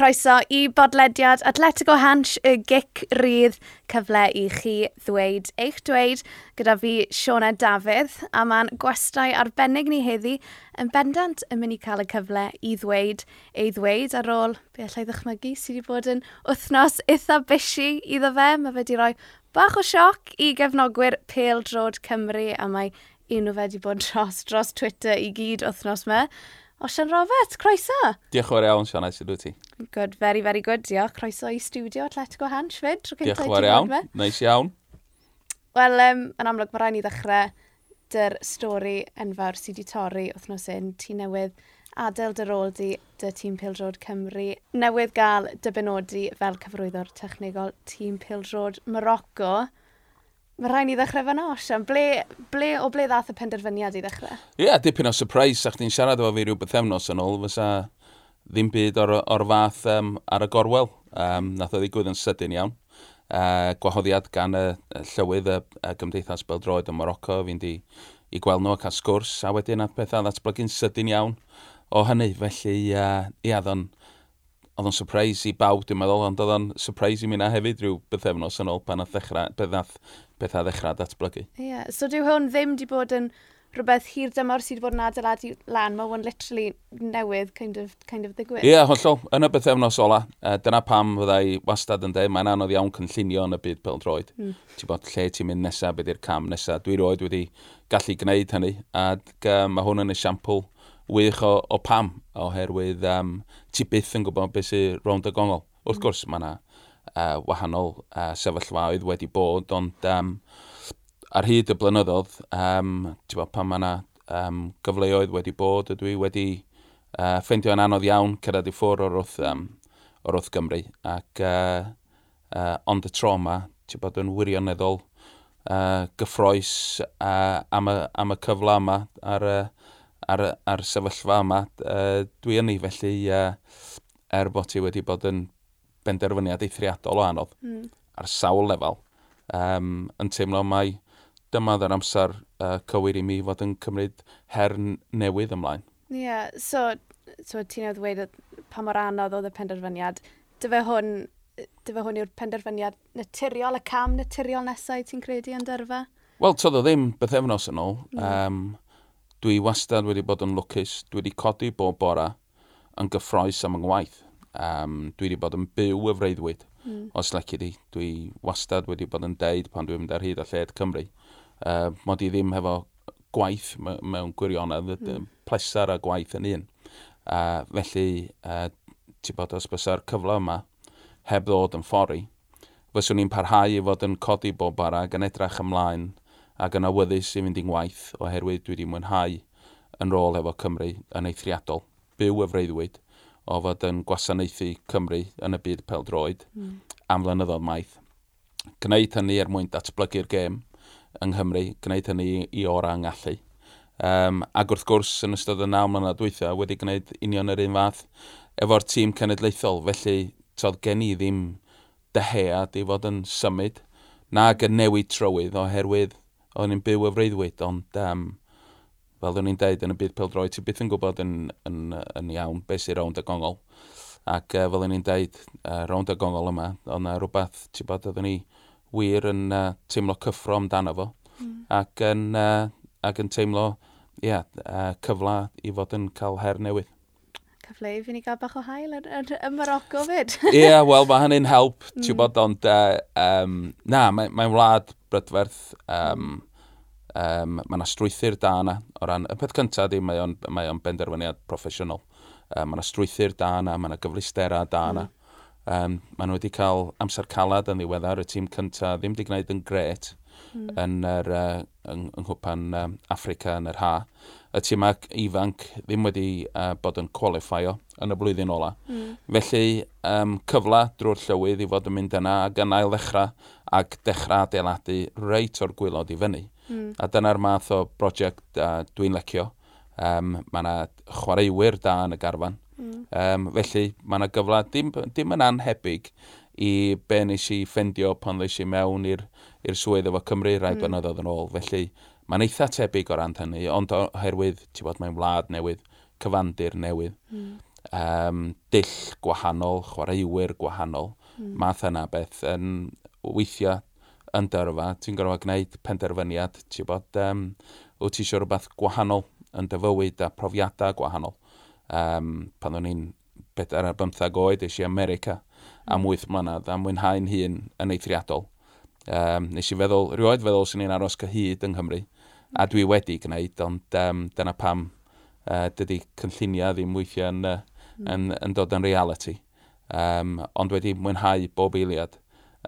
croeso i bodlediad Atletico Hansh y gic rydd cyfle i chi ddweud eich dweud gyda fi Siona Dafydd a mae'n gwestai arbennig ni heddi yn bendant yn mynd i cael y cyfle i ddweud ei ddweud ar ôl be allai ddychmygu sydd wedi bod yn wythnos eitha bysi iddo fe. Mae fe wedi rhoi bach o sioc i gefnogwyr Pêl Drod Cymru a mae un o fe wedi bod dros, dros Twitter i gyd wythnos me. Osian Robert, croeso. Diolch yn fawr iawn, Sian, eisiau wyt ti. Good, very, very good. Diolch. Croeso i studio Atletico Hans, fyd. Diolch yn fawr iawn. Neis iawn. Wel, um, yn amlwg, mae rhaid ni ddechrau dy'r stori enfawr sydd wedi torri wythnos un. Ti newydd adael dy rôl di dy tîm Pildrod Cymru. Newydd gael dy benodi fel cyfrwyddo'r technigol tîm Pildrod Morocco. Mae rhaid ni ddechrau fan os. Ble, ble, o ble ddath y penderfyniad i ddechrau? Ie, yeah, dipyn o surprise. Sa'ch ti'n siarad efo fi rhyw bythefnos yn ôl. Fysa ddim byd o'r, or fath um, ar y gorwel. Um, nath o ddigwydd yn sydyn iawn. Uh, gwahoddiad gan y, y llywydd y, y Gymdeithas Beldroed yn Morocco fi'n di i gweld nhw ac a sgwrs, a wedyn nath pethau ddatblygu'n sydyn iawn o hynny. Felly, uh, ia, ddo'n oedd o'n surprise i bawb, dwi'n meddwl, ond oedd o'n surprise i mi na hefyd rhyw bythefnos yn ôl pan oedd ddechrau, beth ddechrau datblygu. Ie, yeah. so dyw hwn ddim wedi bod yn rhywbeth hir dymor sydd wedi bod yn adeiladu lan, mae hwn literally newydd kind of, kind of ddigwydd. Ie, yeah, hollol. Yn y bethefnos ola, uh, dyna pam fyddai wastad yn dweud, mae'n anodd iawn cynllunio yn y byd pel droed. Mm. Ti'n bod lle ti'n mynd nesaf, beth i'r cam nesaf. Dwi roed wedi gallu gwneud hynny, a uh, mae hwn yn esiampl wych o, o pam, oherwydd um, ti byth yn gwybod beth sy'n rownd y gongol. Wrth mm. gwrs, mae yna uh, wahanol uh, sefyllfaoedd wedi bod, ond um, ar hyd y blynyddoedd, um, ti'n bod, pan mae yna um, gyfleoedd wedi bod, ydw i wedi uh, ffeindio yn anodd iawn cyrraedd i ffwrdd o'r wrth, um, o'r wrth Gymru. Ac, uh, uh, ond y tro yma, ti bod yn wirioneddol uh, gyffroes uh, am, y, am y cyfle yma ar, uh, ar, ar sefyllfa yma. Uh, dwi yn ei felly, uh, er bod ti wedi bod yn benderfyniad eithriadol o anodd mm. ar sawl lefel, um, yn teimlo mai dyma ddyn amser uh, cywir i mi fod yn cymryd her newydd ymlaen. Ie, yeah, so, so ti'n ei ddweud pa mor anodd oedd y penderfyniad. Dyfa hwn, dyfa hwn yw'r penderfyniad naturiol, y cam naturiol nesau ti'n credu yn dyrfa? Wel, toedd o ddim bythefnos yn ôl. Mm. Um, dwi wastad wedi bod yn lwcus. Dwi wedi codi bob bora yn gyffroes am yngwaith. Um, dwi wedi bod yn byw y freuddwyd. Mm. Os lecu di, dwi wastad wedi bod yn deud pan dwi'n mynd ar hyd a lled Cymru uh, mod i ddim hefo gwaith mewn gwirionedd, mm. plesar a gwaith yn un. Uh, felly, uh, ti bod os bysa'r cyfle yma heb ddod yn ffori, fyswn ni'n parhau i fod yn codi bob bara ac yn edrych ymlaen ac yn awyddus i fynd i'n waith oherwydd dwi wedi mwynhau yn rôl efo Cymru yn eithriadol, byw y freuddwyd o fod yn gwasanaethu Cymru yn y byd peldroed mm. am flynyddoedd maith. Gwneud hynny er mwyn datblygu'r gêm, yng Nghymru, gwneud hynny i ora yng Ngallu. Um, ac wrth gwrs, yn ystod y naw mlynedd dweithio, wedi gwneud union yr un fath efo'r tîm cenedlaethol. Felly, todd gen i ddim dyhead i fod yn symud nag yn newid trywydd oherwydd o'n i'n byw y freuddwyd, ond um, fel o'n i'n deud yn y byd pildroi, ti byth yn gwybod yn, yn, yn iawn beth sy'n rownd y gongol. Ac uh, fel o'n i'n deud, uh, rownd y gongol yma, ond na rhywbeth, ti bod oedden ni wir yn uh, teimlo cyffro amdano fo mm. ac, yn, uh, ac yn teimlo yeah, uh, cyfla i fod yn cael her newydd cyfle i fi ni gael bach o hael yn, yn, yn Morocco fyd. Ie, yeah, wel, mae hynny'n help, mm. ti'n bod, ond uh, um, na, mae'n mae wlad brydferth, um, um, mae yna strwythyr da yna. O ran, y peth cyntaf di, mae o'n, mae on benderfyniad proffesiynol. Um, mae yna strwythyr da yna, mae yna gyflistera da yna. Mm. Um, maen nhw wedi cael amser calad yn ddiweddar, y tîm cyntaf ddim wedi gwneud yn gret mm. yn, yr, uh, yng, yng Nghwpan um, Africa yn yr ha. Y tîm ifanc ddim wedi uh, bod yn qualifio yn y blwyddyn ola. Mm. Felly, um, cyfla drwy'r llywydd i fod yn mynd yna ac yn ail ddechrau ac dechrau adeiladu reit o'r gwylod i fyny. Mm. A dyna'r math o brosiect uh, dwi'n lecio. Um, mae yna chwaraewyr da yn y garfan Mm. Um, felly mae yna gyfle dim, dim yn anhebyg i be nes i ffendio pan ddeis i mewn i'r swydd efo Cymru rai mm. blynyddoedd yn ôl. Felly mae'n eitha tebyg o ran hynny, ond oherwydd, ti'n bod, mae'n wlad newydd, cyfandir newydd, mm. um, dill gwahanol, chwaraewyr gwahanol, mm. math yna beth yn weithiau yn dyrfa, ti'n gorfod gwneud penderfyniad, ti'n bod, um, wyt ti eisiau rhywbeth gwahanol yn dyfywyd a profiadau gwahanol um, pan o'n i'n bedair ar bymthag oed eisiau America am mm. 8 mlynedd a mwynhau'n hun yn eithriadol. Um, nes i feddwl, rioed feddwl sy'n ni'n aros cyhyd yng Nghymru a dwi wedi gwneud, ond um, dyna pam uh, dydy cynlluniau ddim weithiau yn, uh, yn, yn dod yn reality. Um, ond wedi mwynhau bob eiliad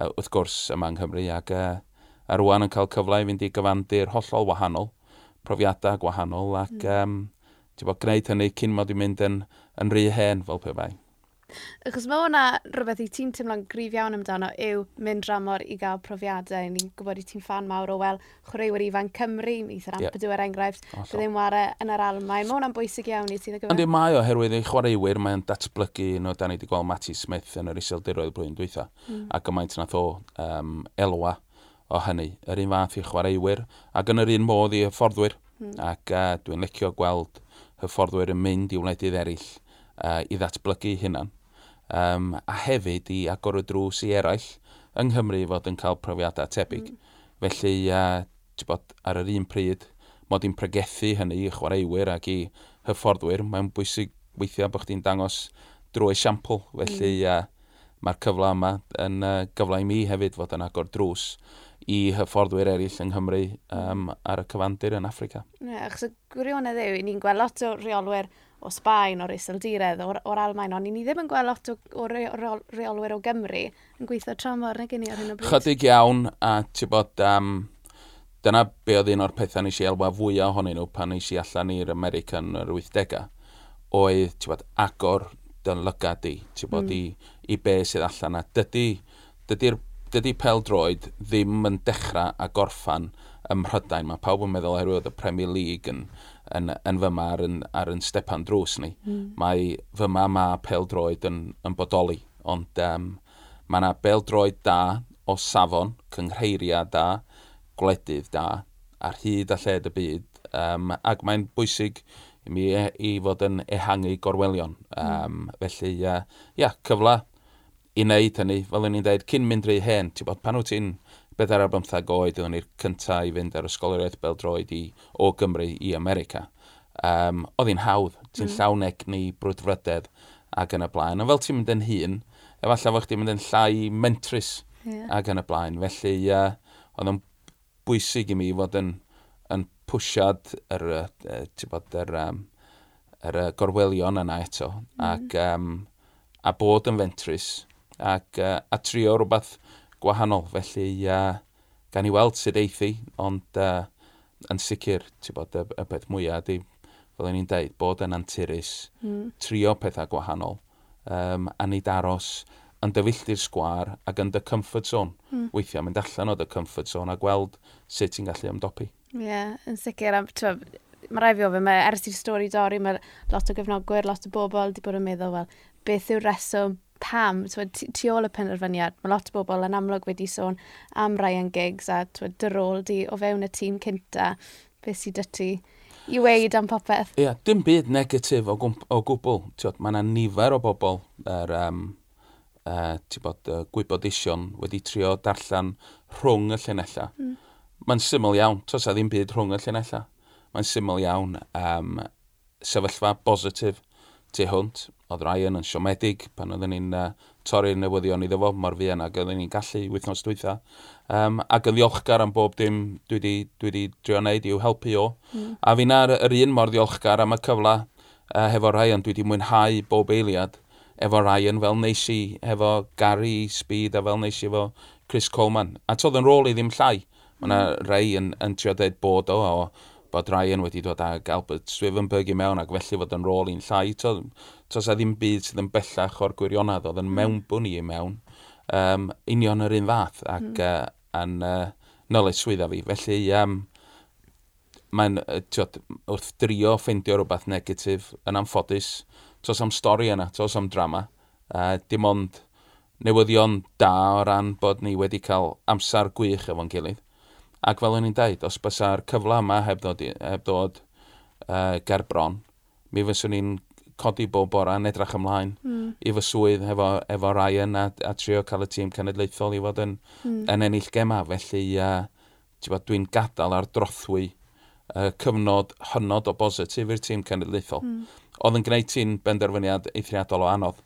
uh, wrth gwrs yma yng Nghymru ac uh, a rwan yn cael cyfle i fynd i gyfandir hollol wahanol, profiadau gwahanol ac mm. um, bod, gwneud hynny cyn mod i'n mynd yn, yn rhy hen fel pe bai. Achos mae hwnna rhywbeth i ti'n teimlo'n grif iawn amdano yw mynd dramor i gael profiadau. Ni'n gwybod i ti'n fan mawr o, wel, chwaraewyr ifan Cymru, mis yr Ampadw yep. er enghraifft, bydd e'n ware yn yr Almain. Mae hwnna'n bwysig iawn i ti'n gyfer. Ond i mae oherwydd ei chwaraewyr, mae'n datblygu, no, da ni wedi gweld Matty Smith yn yr iseldiroedd blwyddyn dwytha, mm. a gymaint nath o um, elwa o hynny. Yr un fath i chwaraewyr, ac yn yr un modd i hyfforddwyr. Mm. Ac uh, dwi'n licio gweld hyfforddwyr yn mynd i wledydd eraill uh, i ddatblygu hynna'n. Um, a hefyd i agor y drws i eraill yng Nghymru i fod yn cael profiadau tebyg. Mm. Felly, uh, bod, ar yr un pryd, mod i'n pregethu hynny i chwaraewyr ac i hyfforddwyr, mae'n bwysig weithiau bod chdi'n dangos drwy esiampl. Hmm. Felly, mm. uh, mae'r cyfle yma yn uh, gyfle i mi hefyd fod yn agor drws i hyfforddwyr eraill yng Nghymru um, ar y cyfandir yn Africa. Ne, achos y gwirionedd yw, ni'n gweld lot o reolwyr o Sbaen, o'r Iseldiredd, o'r, or Almain, ond ni ddim yn gweld lot o, o reolwyr o Gymru yn gweithio tramor neu gynnu ar hyn o bryd. Chydig iawn, a ti bod, um, dyna be oedd un o'r pethau nes i elwa fwyaf ohonyn nhw pan nes i allan i'r America yn yr 80au, oedd, ti bod, agor dylygad i, ti bod, mm. i, i be sydd allan, a dydy, dydy'r dydy peldroed ddim yn dechrau a gorffan ym Mhrydain. Mae pawb yn meddwl oherwydd y Premier League yn, yn, yn fyma ar yn, ar yn stepan drws ni. Mm. Mae fyma mae peldroed yn, yn bodoli, ond um, mae yna beldroed da o safon, cyngheiriau da, gwledydd da, ar hyd a lled y byd. Um, ac mae'n bwysig i mi e, i fod yn ehangu gorwelion. Um, mm. Felly, uh, yeah, cyfle i wneud hynny, fel o'n i'n dweud, cyn mynd rhy hen, ti'n bod pan wyt ti'n bedair ar bymthag oed, o'n i'r cyntaf i fynd ar ysgoloriaeth beldroed i, o Gymru i America. Um, oedd hi'n hawdd, ti'n mm. llawneg ni brwdfrydedd ac yn y blaen. Ond fel ti'n mynd yn hun, efallai fo chdi'n mynd yn llai mentrus yeah. ac yn y blaen. Felly, uh, oedd yn bwysig i mi fod yn, yn pwysiad yr, uh, bod, yr, um, yr gorwelion yna eto. Mm. Ac, um, a bod yn fentrus ac uh, a trio rhywbeth gwahanol. Felly, uh, gan i weld sydd eithi, ond uh, yn sicr, ti'n bod, y, y peth mwyaf ydy, fel ni'n dweud, bod yn anturus, mm. trio pethau gwahanol, um, a nid aros yn dyfylltu'r sgwar ac yn dy comfort zone. Mm. Weithiau, mynd allan o dy comfort zone a gweld sut ti'n gallu ymdopi. Ie, yeah, yn sicr. Mae rai fi ofyn, mae ers i'r stori dorri, mae lot o gefnogwyr, lot o bobl wedi bod yn meddwl, wel, beth yw'r reswm pam, twyd, tu ôl y penderfyniad, mae lot o bobl yn amlwg wedi sôn am Ryan Giggs a twyd, dy rôl di o fewn y tîm cynta, beth sydd dy ti i weid am popeth? Ie, yeah, dim byd negatif o, o gwbl. Mae yna nifer o bobl er, um, uh, bod, uh, gwyboddeision wedi trio darllen rhwng y llinella. Mm. Mae'n syml iawn, tos a ddim byd rhwng y llinella. Mae'n syml iawn um, sefyllfa positif tu hwnt. Oedd Ryan yn siomedig pan oedden ni'n uh, torri'r newyddion iddo fo, mor fi yna, oedden ni'n gallu wythnos dwytha. Um, ac yn ddiolchgar am bob dim dwi wedi, dwi wedi drio wneud i'w helpu o. Mm. A fi na'r yr un mor ddiolchgar am y cyfle uh, hefo Ryan, dwi wedi mwynhau bob eiliad efo Ryan fel neis i efo Gary Speed a fel neis i efo Chris Coleman. A toedd yn rôl i ddim llai. Mae yna hmm. rei yn, yn trio dweud bod o, o bod Ryan wedi dod ag Albert Swivenberg i mewn ac felly fod yn rôl i'n llai. Tos a ddim byd sydd yn bellach o'r gwirionedd oedd yn mm. mewnbwn i i mewn. Um, union yr un fath ac mm. uh, yn uh, nolet swydda fi. Felly um, mae'n wrth drio ffeindio rhywbeth negatif yn amffodus. Tos am stori yna, tos am drama. Uh, dim ond newyddion da o ran bod ni wedi cael amser gwych efo'n gilydd Ac fel o'n i'n dweud, os bysa'r cyfle yma heb ddod, heb ddod uh, ger bron, mi fyswn ni'n codi bob bora yn edrych ymlaen mm. i fy swydd efo, efo Ryan a, a trio cael y tîm cenedlaethol i fod yn, mm. yn ennill gema. Felly uh, dwi'n gadael ar drothwy uh, cyfnod hynod o bositif i'r tîm cenedlaethol. Mm. Oedd yn gwneud ti'n benderfyniad eithriadol o anodd.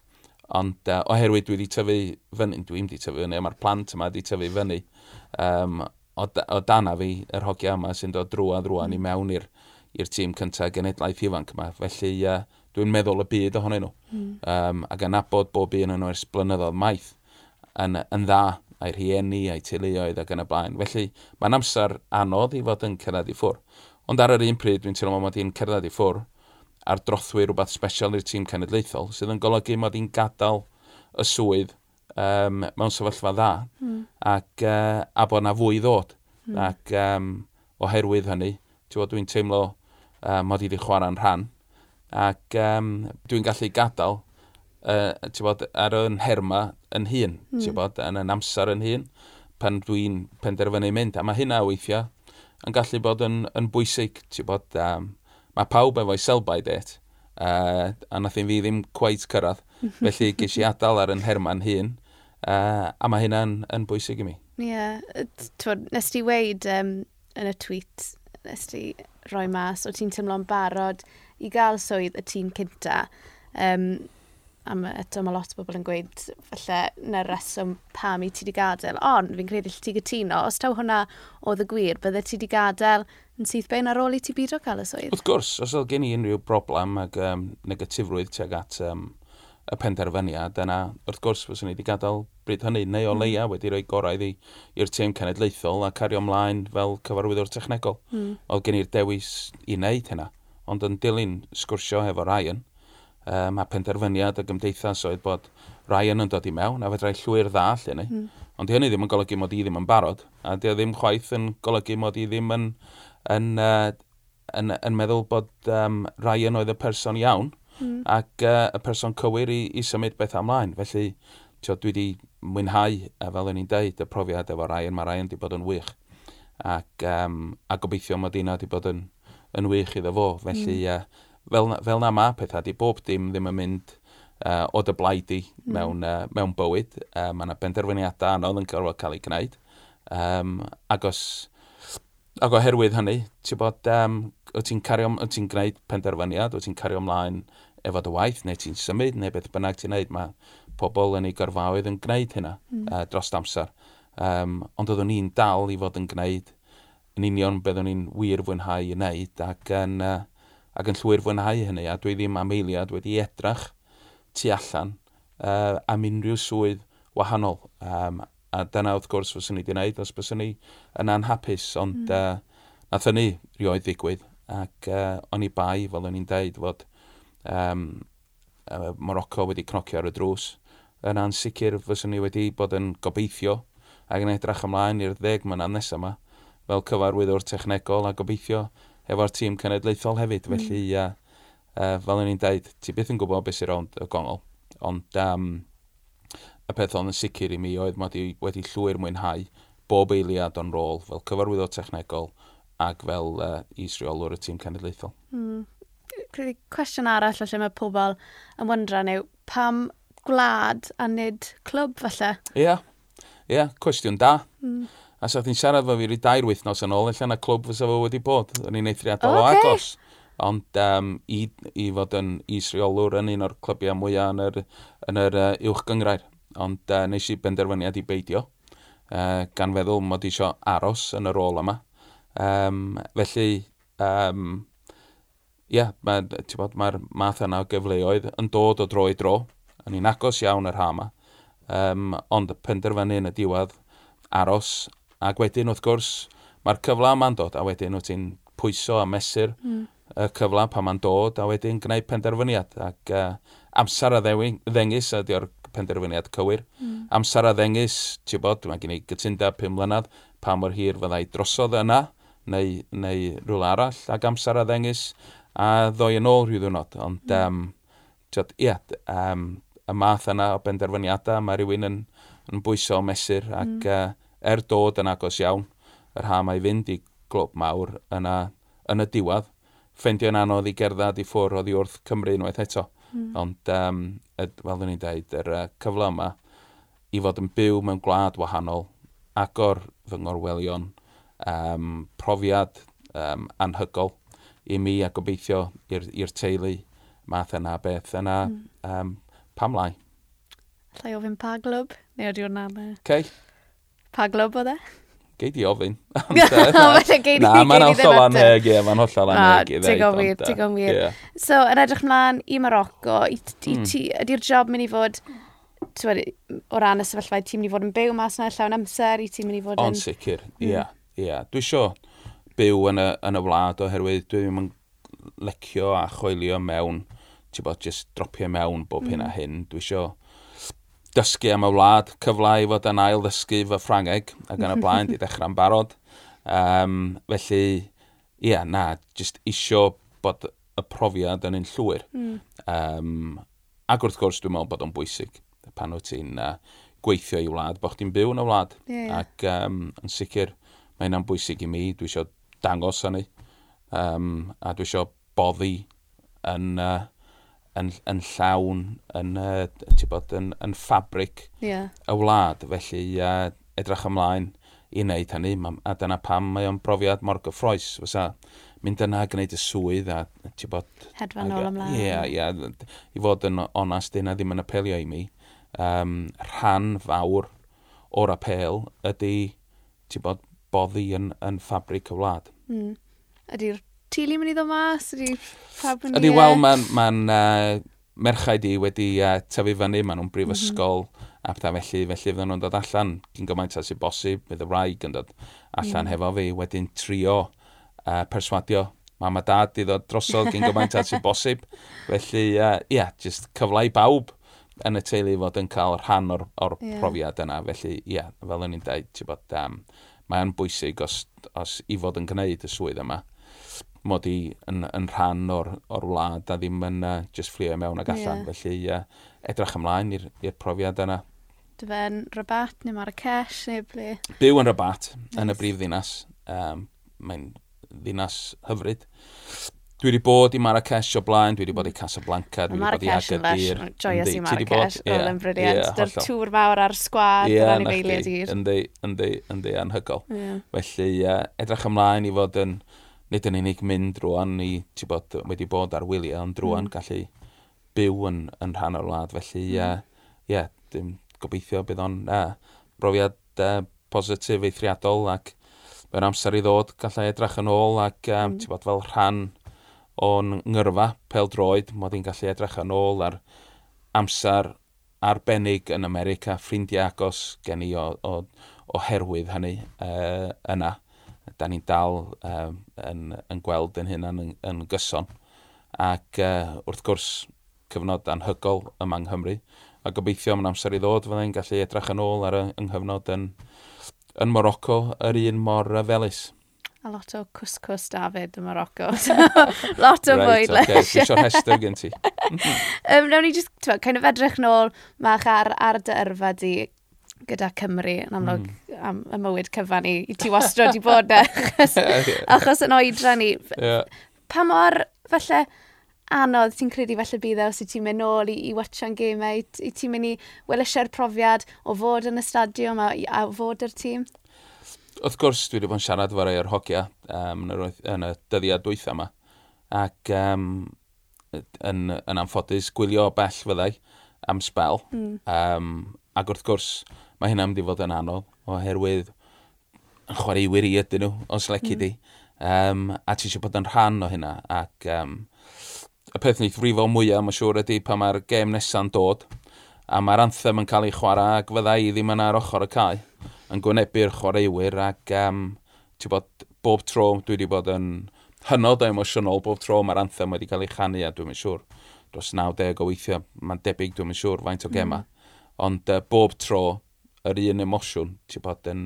Ond uh, oherwydd dwi wedi tyfu fyny, dwi'n wedi tyfu fyny, mae'r plant yma wedi tyfu fyny. Um, o, o dana fi yr hogia yma sy'n dod drwad rwan mm. i mewn i'r tîm cyntaf genedlaeth ifanc yma. Felly uh, dwi'n meddwl y byd ohonyn nhw. Mm. Um, ac yn abod bob un yn nhw ers blynyddoedd maith yn, yn dda a'i rhieni, a'i teuluoedd ac yn y blaen. Felly mae'n amser anodd i fod yn cyrraedd i ffwr. Ond ar yr un pryd, dwi'n teimlo mod i'n cyrraedd i ffwr a'r drothwy rhywbeth special i'r tîm cenedlaethol sydd yn golygu mod i'n gadael y swydd um, mewn sefyllfa dda mm. ac, uh, a bod yna fwy ddod. Mm. Ac um, oherwydd hynny, dwi'n teimlo uh, mod i wedi chwarae'n rhan ac um, dwi'n gallu gadael uh, bod, ar yn herma yn hun, mm. bod, yn yn amser yn hun pan dwi'n penderfynu mynd. A mae hynna weithiau yn gallu bod yn, yn bwysig. Bod, um, mae pawb efo'i selbai det, uh, a nath fi ddim cwaith cyrraedd. Felly ges i adael ar yn herma'n hun Uh, a mae hynna'n yn bwysig i mi. Ie. Yeah. Nes ti weid um, yn y tweet, nes ti roi mas, o ti'n teimlo'n barod i gael swydd y tîm cynta. Um, a ma, eto mae lot o bobl yn gweud falle na reswm pam i ti wedi gadael, ond fi'n credu lle ti gytuno, os taw hwnna oedd y gwir, bydde ti wedi gadael yn syth bein ar ôl i ti byd o cael y swydd? Wrth gwrs, os oedd gen i unrhyw broblem ac um, negatifrwydd tuag at um, y penderfyniad, yna wrth gwrs fyswn i wedi gadael bryd hynny, neu o hmm. leia wedi rhoi gorau i'r tîm cenedlaethol a cario ymlaen fel cyfarwyddwr technegol. Mm. Oedd gen i'r dewis i wneud hynna, ond yn dilyn sgwrsio efo Ryan, um, a penderfyniad y gymdeithas oedd bod Ryan yn dod i mewn, a fedrai llwyr dda allan ni. Mm. Ond hynny ddim yn golygu mod i ddim yn barod, a di ddim chwaith yn golygu mod i ddim yn, yn, uh, yn, yn, yn meddwl bod um, Ryan oedd y person iawn, mm. ac uh, y person cywir i, i symud beth amlaen. Felly, tio, dwi wedi mwynhau, a fel o'n i'n deud, y profiad efo Ryan, mae Ryan wedi bod yn wych. Ac, um, a gobeithio mae Dina wedi bod yn, yn wych iddo fo. Mm. Felly, mm. uh, fel, fel na mae pethau, di bob dim ddim yn mynd uh, o dy blaid i mm. mewn, uh, mewn bywyd. E, uh, mae yna benderfyniadau anodd yn gorfod cael ei gwneud. Um, ac os... Ac oherwydd hynny, ti'n bod, um, wyt ti'n cario, wyt ti'n gwneud penderfyniad, wyt ti'n cario ymlaen efo dy waith, neu ti'n symud, neu beth bynnag ti'n gwneud, mae pobl yn ei gyrfaoedd yn gwneud hynna mm. uh, dros amser. Um, ond oeddwn ni'n dal i fod yn gwneud yn union beth o'n i'n wir fwynhau i wneud ac yn, uh, ac yn llwyr fwynhau hynny a dwi ddim am eiliad wedi edrach tu allan uh, am unrhyw swydd wahanol. Um, a dyna wrth gwrs fyswn ni wedi gwneud os byswn ni yn anhapus ond mm. uh, nath hynny rioed ddigwydd ac uh, o'n i bai fel o'n i'n deud fod um, uh, Morocco wedi cnocio ar y drws yn ansicr fyswn ni wedi bod yn gobeithio ac yn edrach ymlaen i'r ddeg mynad nesaf yma fel cyfarwyddwr technegol a gobeithio efo'r tîm cenedlaethol hefyd. Mm. Felly, uh, uh, fel o'n i'n dweud, ti byth yn gwybod beth sy'n rownd y gongol. Ond um, y peth ond yn sicr i mi oedd mod i wedi llwyr mwynhau bob eiliad o'n rôl fel cyfarwyddwr technegol ac fel uh, israelwr y tîm cenedlaethol. Mm. Credu cwestiwn arall lle mae pobl yn wyndran yw pam gwlad a nid clwb falle. Ie, yeah. ie, yeah. cwestiwn da. Mm. A sa chi'n siarad fo fi i dair wythnos yn ôl, allan y clwb fysa fo wedi bod. O'n i'n eithriadol okay. o agos. Ond um, i, i fod yn isreolwr yn un o'r clybiau mwyaf yn yr, yn yr uh, uwch gyngrair. Ond uh, nes i benderfyniad i beidio, uh, gan feddwl mod i eisiau aros yn y rôl yma. Um, felly, um, ie, yeah, mae'r ma math yna o gyfleoedd yn dod o dro i dro. O'n i'n agos iawn yr hama. Um, ond y penderfynu yn y diwedd, aros. Ac wedyn, wrth gwrs, mae'r cyfla yma'n dod. A wedyn, wyt ti'n pwyso a mesur mm. y cyfla pan mae'n dod. A wedyn, gwneud penderfyniad. Ac uh, amser a ddengus ydy'r penderfyniad cywir. Mm. Amser a ddengus, ti'n bod, mae gen i gytunda 5 mlynedd, pa mor hir fyddai drosodd yna, neu, neu rhywle arall, ac amser a ddengus, a ddoi yn ôl rhyw ddwrnod. Ond, mm. um, ie, um, y math yna o benderfyniadau. Mae rhywun yn, yn bwyso o mesur ac mm. uh, er dod yn agos iawn, yr ha mae fynd i glwb mawr yna, yn y diwedd, ffeindio'n anodd i gerdded i ffwrdd oddi wrth Cymru unwaith eto. Mm. Ond, um, fel dwi'n ei dweud, yr uh, cyfle yma i fod yn byw mewn gwlad wahanol, agor fy ngorwelion, um, profiad um, anhygol i mi a gobeithio i'r teulu math yna beth yna mm. um, Pam lai? Allai ofyn pa glwb, neu ydy hwnna'n... Oce. Okay. Pa glwb oedd e? Gei di ofyn. Na, mae'n hollol anheg, ie, mae'n hollol anheg i ddeud. Ti'n wir, ti'n wir. So, yn edrych mlaen i Morocco, hmm. ydy'r job mynd i fod, o ran y sefyllfa, ti'n mynd i fod yn byw mas yna llawn amser, i ti'n mynd i fod yn... On sicr, ie, hmm. ie. Dwi isio byw yn y, yn y wlad oherwydd dwi ddim yn lecio a choelio mewn bod, just dropio mewn bob mm. hyn a hyn. Dwi eisiau dysgu am y wlad, cyfle i fod yn ail ddysgu fy Ffrangeg ac yn y blaen, di dechrau'n barod. Um, felly, ie, yeah, na, just isio bod y profiad yn un llwyr. Mm. Um, ac wrth gwrs, dwi'n meddwl bod o'n bwysig pan wyt ti'n uh, gweithio i wlad, bod chdi'n byw yn y wlad. Yeah, yeah. Ac um, yn sicr, mae hynna'n bwysig i mi, dwi eisiau dangos hynny. Um, a dwi eisiau boddi yn... Uh, yn, yn llawn yn, uh, bod, yn, yn ffabric yeah. y wlad. Felly uh, edrych ymlaen i wneud hynny, a dyna pam mae o'n brofiad mor gyffroes. Fysa mynd yna a gwneud y swydd a ti bod... Hedfan ôl ymlaen. Ie, yeah, yeah, i fod yn onast, dyna ddim yn apelio i mi. Um, rhan fawr o'r apel ydy, ti bod, boddi yn, yn ffabric y wlad. Mm. Ydy'r tili mynd i ddod mas? Ydy pawb yn... Ydy, wel, mae'n ma uh, merchaid i wedi uh, tyfu fyny, maen nhw'n brifysgol, mm -hmm. a pethau felly, felly fydden nhw'n dod allan cyn gymaint as i bosib, bydd y rhaeg yn dod allan mm. hefo fi, wedyn trio uh, perswadio mam a dad i ddod drosodd gyn gymaint as i bosib. Felly, ie, uh, yeah, just cyfle i bawb yn y teulu fod yn cael rhan o'r, or yeah. profiad yna. Felly, ie, yeah, fel o'n i'n dweud, ti'n bod, um, mae'n bwysig os, os i fod yn gwneud y swydd yma mod i yn, yn rhan o'r, or wlad a ddim yn uh, just fflio mewn ag allan. Yeah. Felly uh, edrych ymlaen i'r profiad yna. Dy fe'n Rabat neu Marrakesh neu ble? Byw yn Rabat nice. yn y brif ddinas. Um, Mae'n ddinas hyfryd. Dwi wedi bod i Marrakesh o blaen, dwi wedi bod i mm. Casablanca, dwi wedi bod i Agadir. Marrakesh yn joyous i Marrakesh, oedd yn briliant. Yeah, Dy'r tŵr mawr ar sgwad, yeah, dyna'n anifeiliad i'r. Yndi, yndi, yndi, anhygol. Yeah. Felly, uh, edrych ymlaen i fod yn nid yn unig mynd drwy'n ni, ti bod, wedi bod ar wyliau, ond drwy'n mm. gallu byw yn, yn rhan o'r wlad. Felly, mm. ie, mm. uh, yeah, dim gobeithio bydd o'n uh, brofiad uh, positif eithriadol ac mae'n amser i ddod gallai edrych yn ôl ac um, mm. ti bod fel rhan o'n ngyrfa pel droed, mod i'n gallu edrych yn ôl ar amser arbennig yn America, ffrindiau agos gen i o, o, oherwydd hynny uh, yna da ni'n dal um, yn, yn gweld yn hyn yn, yn gyson. Ac uh, wrth gwrs, cyfnod anhygol yma yng Nghymru. A gobeithio am amser i ddod, fyddai'n gallu edrych yn ôl ar y nghyfnod yn, yn Morocco yr un mor felus. A lot o cwscws David yn Morocco. lot o right, bwyd. Right, okay. Dwi eisiau rhestr gen ti. um, Nawr ni just, kind of edrych nôl mach ar, ar dy yrfa di gyda Cymru yn amlwg mm. am y mywyd cyfan i, i ti wastro di bod na. Eh, achos, achos yn oedra ni, yeah. pa mor falle anodd ti'n credu falle bydd e os i ti'n mynd nôl i, i watchan gemau, i, i ti'n mynd i welisau'r profiad o fod yn y stadiwm a, a fod yr tîm? Wrth gwrs, dwi wedi bod yn siarad efo rai o'r hogia um, yn, y, yn y dyddiad dwytha yma. Ac um, yn, yn anffodus, gwylio bell fyddai am spel. Mm. Um, Ac wrth gwrs, mae hynna'n mynd i fod yn anodd, oherwydd yn chwaraewyr i ydyn nhw, os lecu mm. di. Um, a ti eisiau bod yn rhan o hynna. Ac um, y peth ni frifo mwyaf, mae'n siŵr ydy pa mae'r gêm nesaf dod, a mae'r anthem yn cael ei chwarae, ac fydda i ddim yn ar ochr y cae, yn gwynebu'r chwaraewyr, ac um, ti bod bob tro, dwi wedi bod yn hynod o emosiynol bob tro mae'r anthem wedi cael ei chanu, a dwi'n siŵr, dros 90 o weithiau, mae'n debyg, dwi'n siŵr, faint o gemau. Mm Ond uh, bob tro, yr un emosiwn, ti'n bod yn,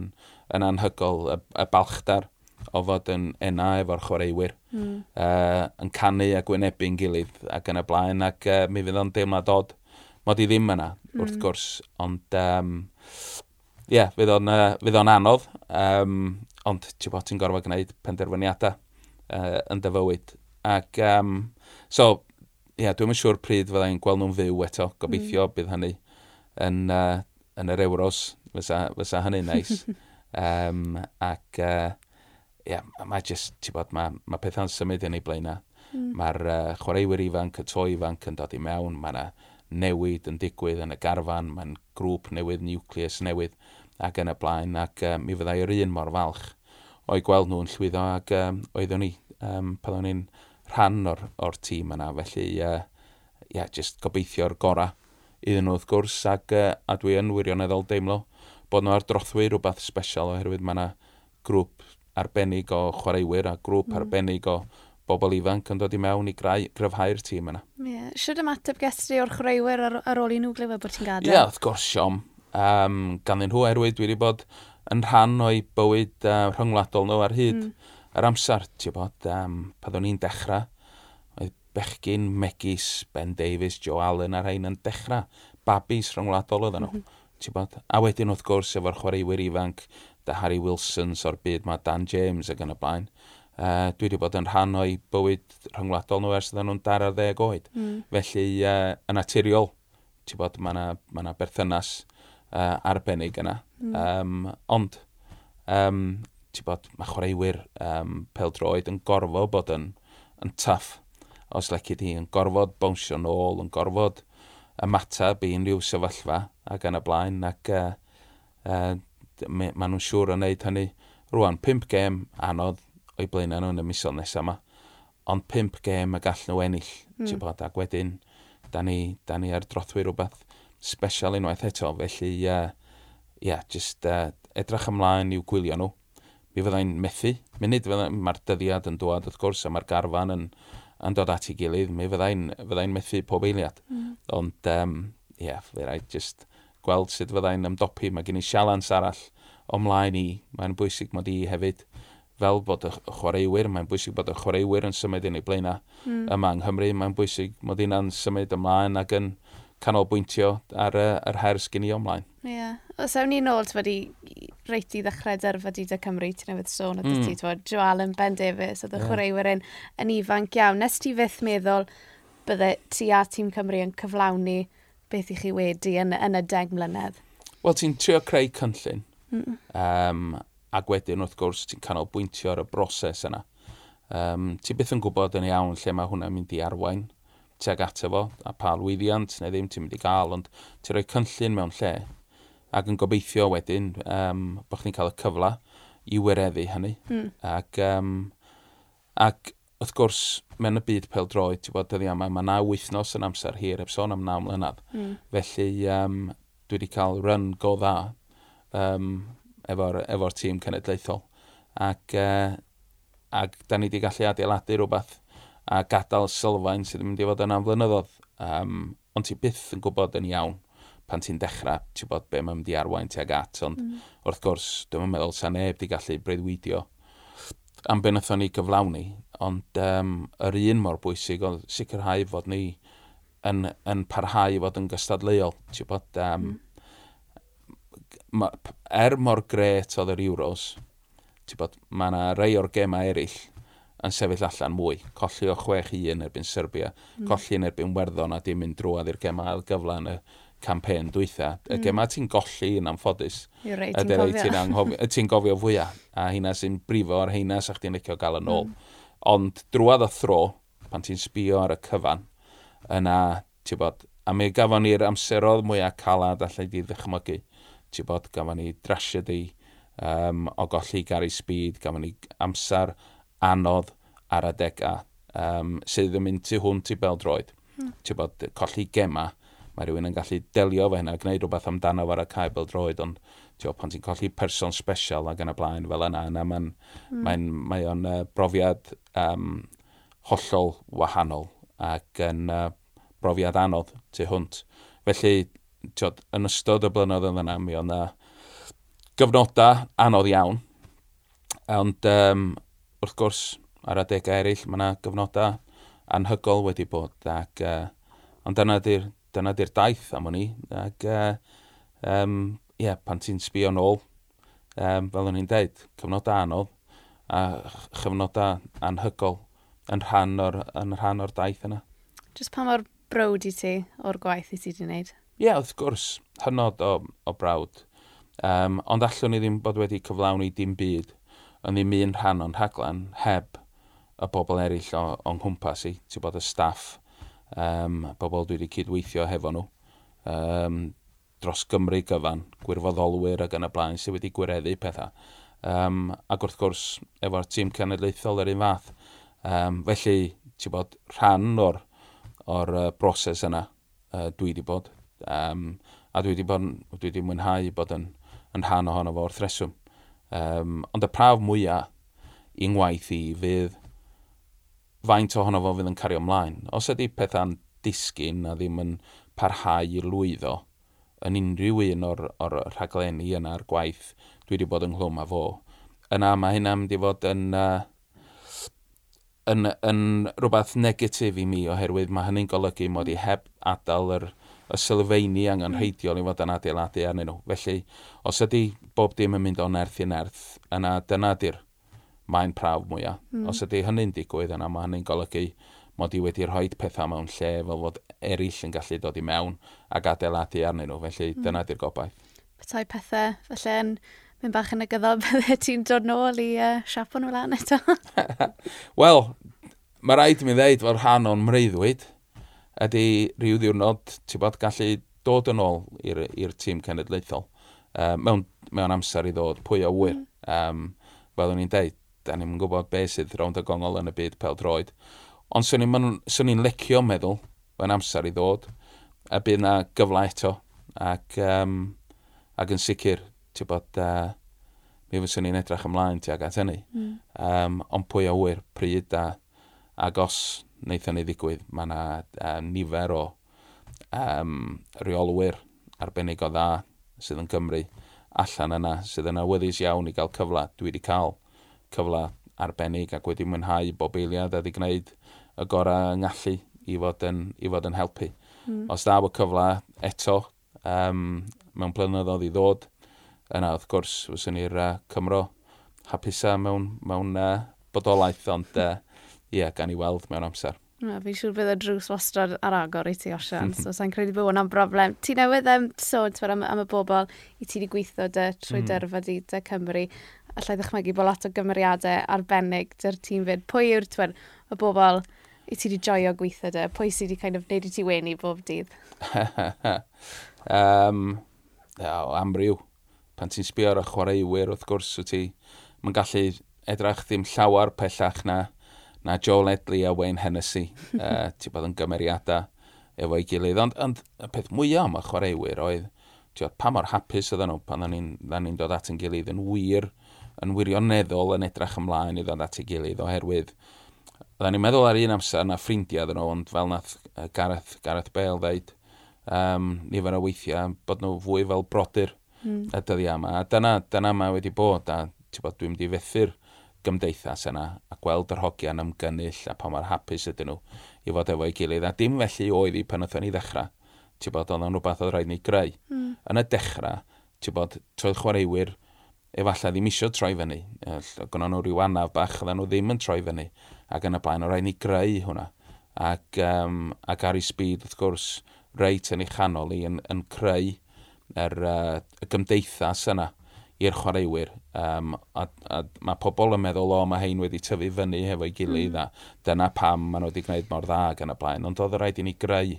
yn anhygol, y, y balchdar o fod yn enna efo'r chwaraewyr, mm. uh, yn canu a gwynebu'n gilydd ac yn y blaen, ac uh, mi fydd o'n deimlad dod Mod i ddim yna, mm. wrth hmm. gwrs, ond um, ie, yeah, fydd o'n uh, anodd, um, ond ti'n bod ti'n gorfod gwneud penderfyniadau uh, yn dyfywyd. Ac, um, so, ie, yeah, dwi'n siŵr pryd fyddai'n gweld nhw'n fyw eto, gobeithio mm. bydd hynny yn, uh, yn yr Euros, fysa, fysa hynny'n neis. um, ac, uh, yeah, mae just, ti'n bod, mae ma pethau'n symud yn ei blaenau. Mm. Mae'r uh, chwaraewyr ifanc, y to ifanc yn dod i mewn, mae yna newid yn digwydd yn y garfan, mae'n grŵp newydd, nucleus newydd, ac yn y blaen, ac uh, mi fyddai yr un mor falch o'i gweld nhw'n llwyddo, ac um, oeddwn ni, um, pan o'n i'n rhan o'r, or tîm yna, felly, uh, yeah, just gobeithio'r gorau iddyn nhw wrth gwrs ac uh, a dwi yn wirioneddol deimlo bod nhw ar drothwy rhywbeth special oherwydd mae yna grŵp arbennig o chwaraewyr a grŵp mm. arbennig o bobl ifanc yn dod i mewn i grau, gryfhau'r tîm yna. Ie, yeah. siwr ymateb gestri o'r chwaraewyr ar, ar ôl i nhw glywed bod ti'n gadael? Ie, yeah, wrth gwrs, Siom. Um, ganddyn nhw erwydd dwi wedi bod yn rhan o'i bywyd uh, rhyngwladol nhw ar hyd mm. yr amser. Ti'n bod, um, pan o'n i'n dechrau, Bechgyn, Megis, Ben Davies, Joe Allen a'r rhain yn dechrau. Babis rhyngwladol oedd nhw. Mm -hmm. Bod, a wedyn wrth gwrs efo'r chwaraewyr ifanc, da Harry Wilsons o'r byd mae Dan James ac yn y blaen. Uh, dwi wedi bod yn rhan o'i bywyd rhyngwladol nhw ers ydyn nhw'n dar ar ddeg oed. Mm. Felly, uh, yn naturiol, ti'n bod, mae yna ma, ma berthynas uh, arbennig yna. Mm. Um, ond, um, ti'n bod, mae chwaraewyr um, peldroed yn gorfod bod yn, yn tough os lecyd hi, yn gorfod bownsio nôl, yn gorfod ymateb i unrhyw sefyllfa ac yn y blaen, ac uh, uh, maen nhw'n siŵr o wneud hynny. Rwan, pimp gêm anodd o'i blaenau nhw yn y misoedd nesaf yma, ond pimp gêm y gall nhw ennill, mm. ti'n bod, ac wedyn, da ni, da ni ar drothwy rhywbeth special unwaith eto, felly, ie, uh, yeah, just uh, edrych ymlaen i'w gwylio nhw. Mi fyddai'n methu, munud mae'r dyddiad yn dod, wrth gwrs, a mae'r garfan yn, yn dod at ei gilydd, mi fyddai'n fyddai methu pob eiliad. Mm. Ond, ie, um, yeah, fe rhaid just gweld sut fyddai'n ymdopi. Mae gen i sialans arall omlaen i, mae'n bwysig mod i hefyd fel bod y chwaraewyr, mae'n bwysig bod y chwaraewyr yn symud yn ei blaenau mm. yma yng Nghymru, mae'n bwysig mod i'n symud ymlaen ac yn canolbwyntio ar, ar her sgyn i omlaen. Ie. Yeah. Os ewn ni ôl, ti'n i reit i ddechrau derfa dy Cymru, ti'n newydd sôn o mm. ti, ti'n Joel yn Ben Davies, oedd y yeah. chwaraewyr yn, yn ifanc iawn. Nes ti fydd meddwl bydde ti a tîm Cymru yn cyflawni beth i chi wedi yn, yn y deg mlynedd? Wel, ti'n trio creu cynllun. -mm. Um, ac wedyn, wrth gwrs, ti'n canolbwyntio ar y broses yna. Um, ti byth yn gwybod yn iawn lle mae hwnna'n mynd i arwain tuag ato fo, a pa lwyddiant neu ddim ti'n mynd i gael, ond ti'n rhoi cynllun mewn lle ac yn gobeithio wedyn um, bod chi'n cael y cyfle i wireddu hynny. Mm. Ac, um, ac wrth gwrs, mewn y byd pel droi, ti'n bod dyddi yma, mae naw wythnos yn amser hir, eb sôn am naw mlynedd. Mm. Felly, um, dwi wedi cael run go dda um, efo'r efo tîm cenedlaethol. Ac, uh, ac da ni wedi gallu adeiladu rhywbeth a gadael sylfaen sydd yn mynd i fod yn amflynyddodd. Um, ond ti byth yn gwybod yn iawn pan ti'n dechrau, ti'n bod be mae'n mynd i arwain tuag at, ond mm. wrth gwrs, dwi'n meddwl sa neb di gallu breuddwydio am be wnaethon ni gyflawni, ond um, yr un mor bwysig oedd sicrhau fod ni yn, yn parhau fod yn gystadleuol, ti'n bod, um, mm. ma, er mor gret oedd yr Euros, ti'n bod, mae yna rei o'r gemau eraill yn sefyll allan mwy. Colli o 6-1 erbyn Serbia, mm. colli yn erbyn Werddon a dim mynd drwad i'r gemau ail gyfle yn y campaign dwytha, mm. y gema ti'n golli yn amffodus. You're right, ti'n gofio. Ti'n gofio fwyaf, a hynna sy'n brifo ar hynna sa'ch ti'n licio gael yn ôl. Mm. Ond drwad y thro, pan ti'n sbio ar y cyfan, yna, ti'n bod, a mi gafon ni'r amserodd mwyaf calad allai di ddychmygu. Ti'n bod, gafon ni drasiad i um, o golli Gary Speed, gafon ni amser anodd ar adega um, sydd yn mynd tu hwnt i beldroed. Mm. Ti'n bod, colli gema, mae rhywun yn gallu delio fe hynna, gwneud rhywbeth amdano ar y cae beldroed, ond tio, pan ti'n colli person special ac yn y blaen fel yna, yna mae'n mm. mae, mae o'n uh, brofiad um, hollol wahanol ac yn uh, brofiad anodd tu hwnt. Felly, tio, yn ystod y blynedd yn yna, mi o'na gyfnodau anodd iawn, ond um, wrth gwrs, ar adegau eraill, mae yna gyfnodau anhygol wedi bod ac uh, ond dyna di'r dyna di'r daith am o'n i. Ac, uh, um, yeah, pan ti'n sbio nôl, um, fel o'n i'n deud, cyfnodau anodd a chyfnodau anhygol yn rhan o'r, yn rhan o'r daith yna. Just pa mor brod i ti o'r gwaith i ti wedi wneud? Ie, yeah, wrth gwrs, hynod o, o brawd. Um, ond allwn ni ddim bod wedi cyflawni dim byd yn ddim un rhan o'n rhaglen heb y bobl eraill o'n nghwmpas i, ti'n bod y staff, um, bobl dwi wedi cydweithio hefo nhw, um, dros Gymru gyfan, gwirfoddolwyr ac yn y blaen sydd wedi gwireddu pethau. Um, ac wrth gwrs, efo'r tîm cenedlaethol yr un fath. Um, felly, ti'n bod rhan o'r, or uh, broses yna uh, dwi wedi bod. Um, a dwi wedi, bod, dwi wedi mwynhau bod yn, yn rhan ohono fo wrth reswm. Um, ond y prawf mwyaf i'n waith i fydd faint ohono fo fydd yn cario ymlaen. Os ydy pethau'n disgyn a ddim yn parhau i lwyddo yn unrhyw un o'r, or rhaglenni yna'r gwaith dwi wedi bod yn nghlwm â fo. Yna mae hynna'n mynd i fod yn, uh, yn, yn rhywbeth negatif i mi oherwydd mae hynny'n golygu mod i heb adael yr, y sylfaeni angenrheidiol i fod yn adeiladu arnyn nhw. Felly, os ydy bob dim yn mynd o nerth i nerth, yna dyna di'r mae'n prawf mwyaf. Mm. Os ydy hynny'n digwydd yna, mae hynny'n golygu mod i wedi rhoi pethau mewn lle fel fod eraill yn gallu dod i mewn ac adeiladu arnyn nhw, felly mm. dyna di'r gobaith. Petai pethau, felly yn mynd bach yn y gyddo bydde ti'n dod nôl i uh, siapo nhw lan eto. Wel, mae rhaid i mi ddeud fod rhan o'n mreiddwyd ydy rhyw ddiwrnod, ti'n bod, gallu dod yn ôl i'r tîm cenedlaethol uh, mewn, mewn amser i ddod pwy o wyr. Mm. Um, fel o'n i'n deud, da ni'n gwybod be sydd rownd y gongol yn y byd pel droed. Ond swn i'n licio meddwl, mae'n amser i ddod, a bydd na gyfle eto. Ac, um, ac yn sicr, ti'n bod, uh, mi fyswn i'n edrych ymlaen ti ag at hynny. Mm. Um, ond pwy a wyr, pryd a, ac os wnaethon ni ddigwydd, mae yna uh, nifer o um, reolwyr arbennig o dda sydd yn Cymru allan yna sydd yn awyddus iawn i gael cyfle. Dwi wedi cael cyfle arbennig ac wedi mwynhau bob eiliad a wedi gwneud y gorau yng ngallu i fod yn, i fod yn helpu. Mm. Os da bod cyfle eto um, mewn blynyddoedd i ddod, yna wrth gwrs fyswn ni'r uh, Cymro hapusa mewn, mewn uh, bodolaeth, ond ie, uh, yeah, gan i weld mewn amser. Na, fi'n siŵr bydd y drws wastad ar agor i ti osian, so sa'n credu bod hwnna'n broblem. Ti newydd um, sôn am, am y bobl i ti wedi gweithio dy trwy mm. dyrfa di dy Cymru, allai ddechmygu bod lot o gymeriadau arbennig dy'r tîm fyd. Pwy yw'r twer, y bobl i ti wedi joio gweithio dy? Pwy sydd wedi kind of neud i ti wenu bob dydd? um, o, amryw. Pan ti'n sbio ar y chwaraewyr, wrth gwrs, wyt ti... Mae'n gallu edrych ddim llawer pellach na, na Joel Edley a Wayne Hennessy. uh, ti bod yn gymeriadau efo'i gilydd. Ond, ond y peth mwyaf am y chwaraewyr oedd, ti'n pa mor hapus oedden nhw pan dda ni'n ni dod at yn gilydd yn wir yn wirioneddol yn edrych ymlaen i ddod at ei gilydd oherwydd Oedden ni'n meddwl ar un amser na ffrindiau ddyn nhw, ond fel nath Gareth, Gareth Bale ddeud, um, nifer o weithiau bod nhw fwy fel brodyr mm. y dyddiau yma. A dyna, dyna mae wedi bod, a bod, dwi'n mynd i fethu'r gymdeithas yna a gweld yr hogiau'n ymgynnull a pa mae'r hapus ydyn nhw i fod efo'i gilydd. A dim felly oedd i pan oedden ni ddechrau. Ti'n bod, oedd o'n rhywbeth oedd rhaid ni greu. Mm. Yn y dechrau, ti'n bod, troedd chwaraewyr efallai ddim eisiau troi fyny. Gwna nhw rhyw anaf bach, oedden nhw ddim yn troi fyny. Ac yn y blaen, o rhaid ni greu hwnna. Ac, um, ac ar ei speed, wrth gwrs, reit yn ei chanol i yn, yn creu yr, uh, y gymdeithas yna i'r chwaraewyr. Um, a, a, mae pobl yn meddwl, o, mae hein wedi tyfu fyny hefo'i gilydd mm. a dyna pam maen nhw wedi gwneud mor dda ac yn y blaen. Ond oedd y rhaid i ni greu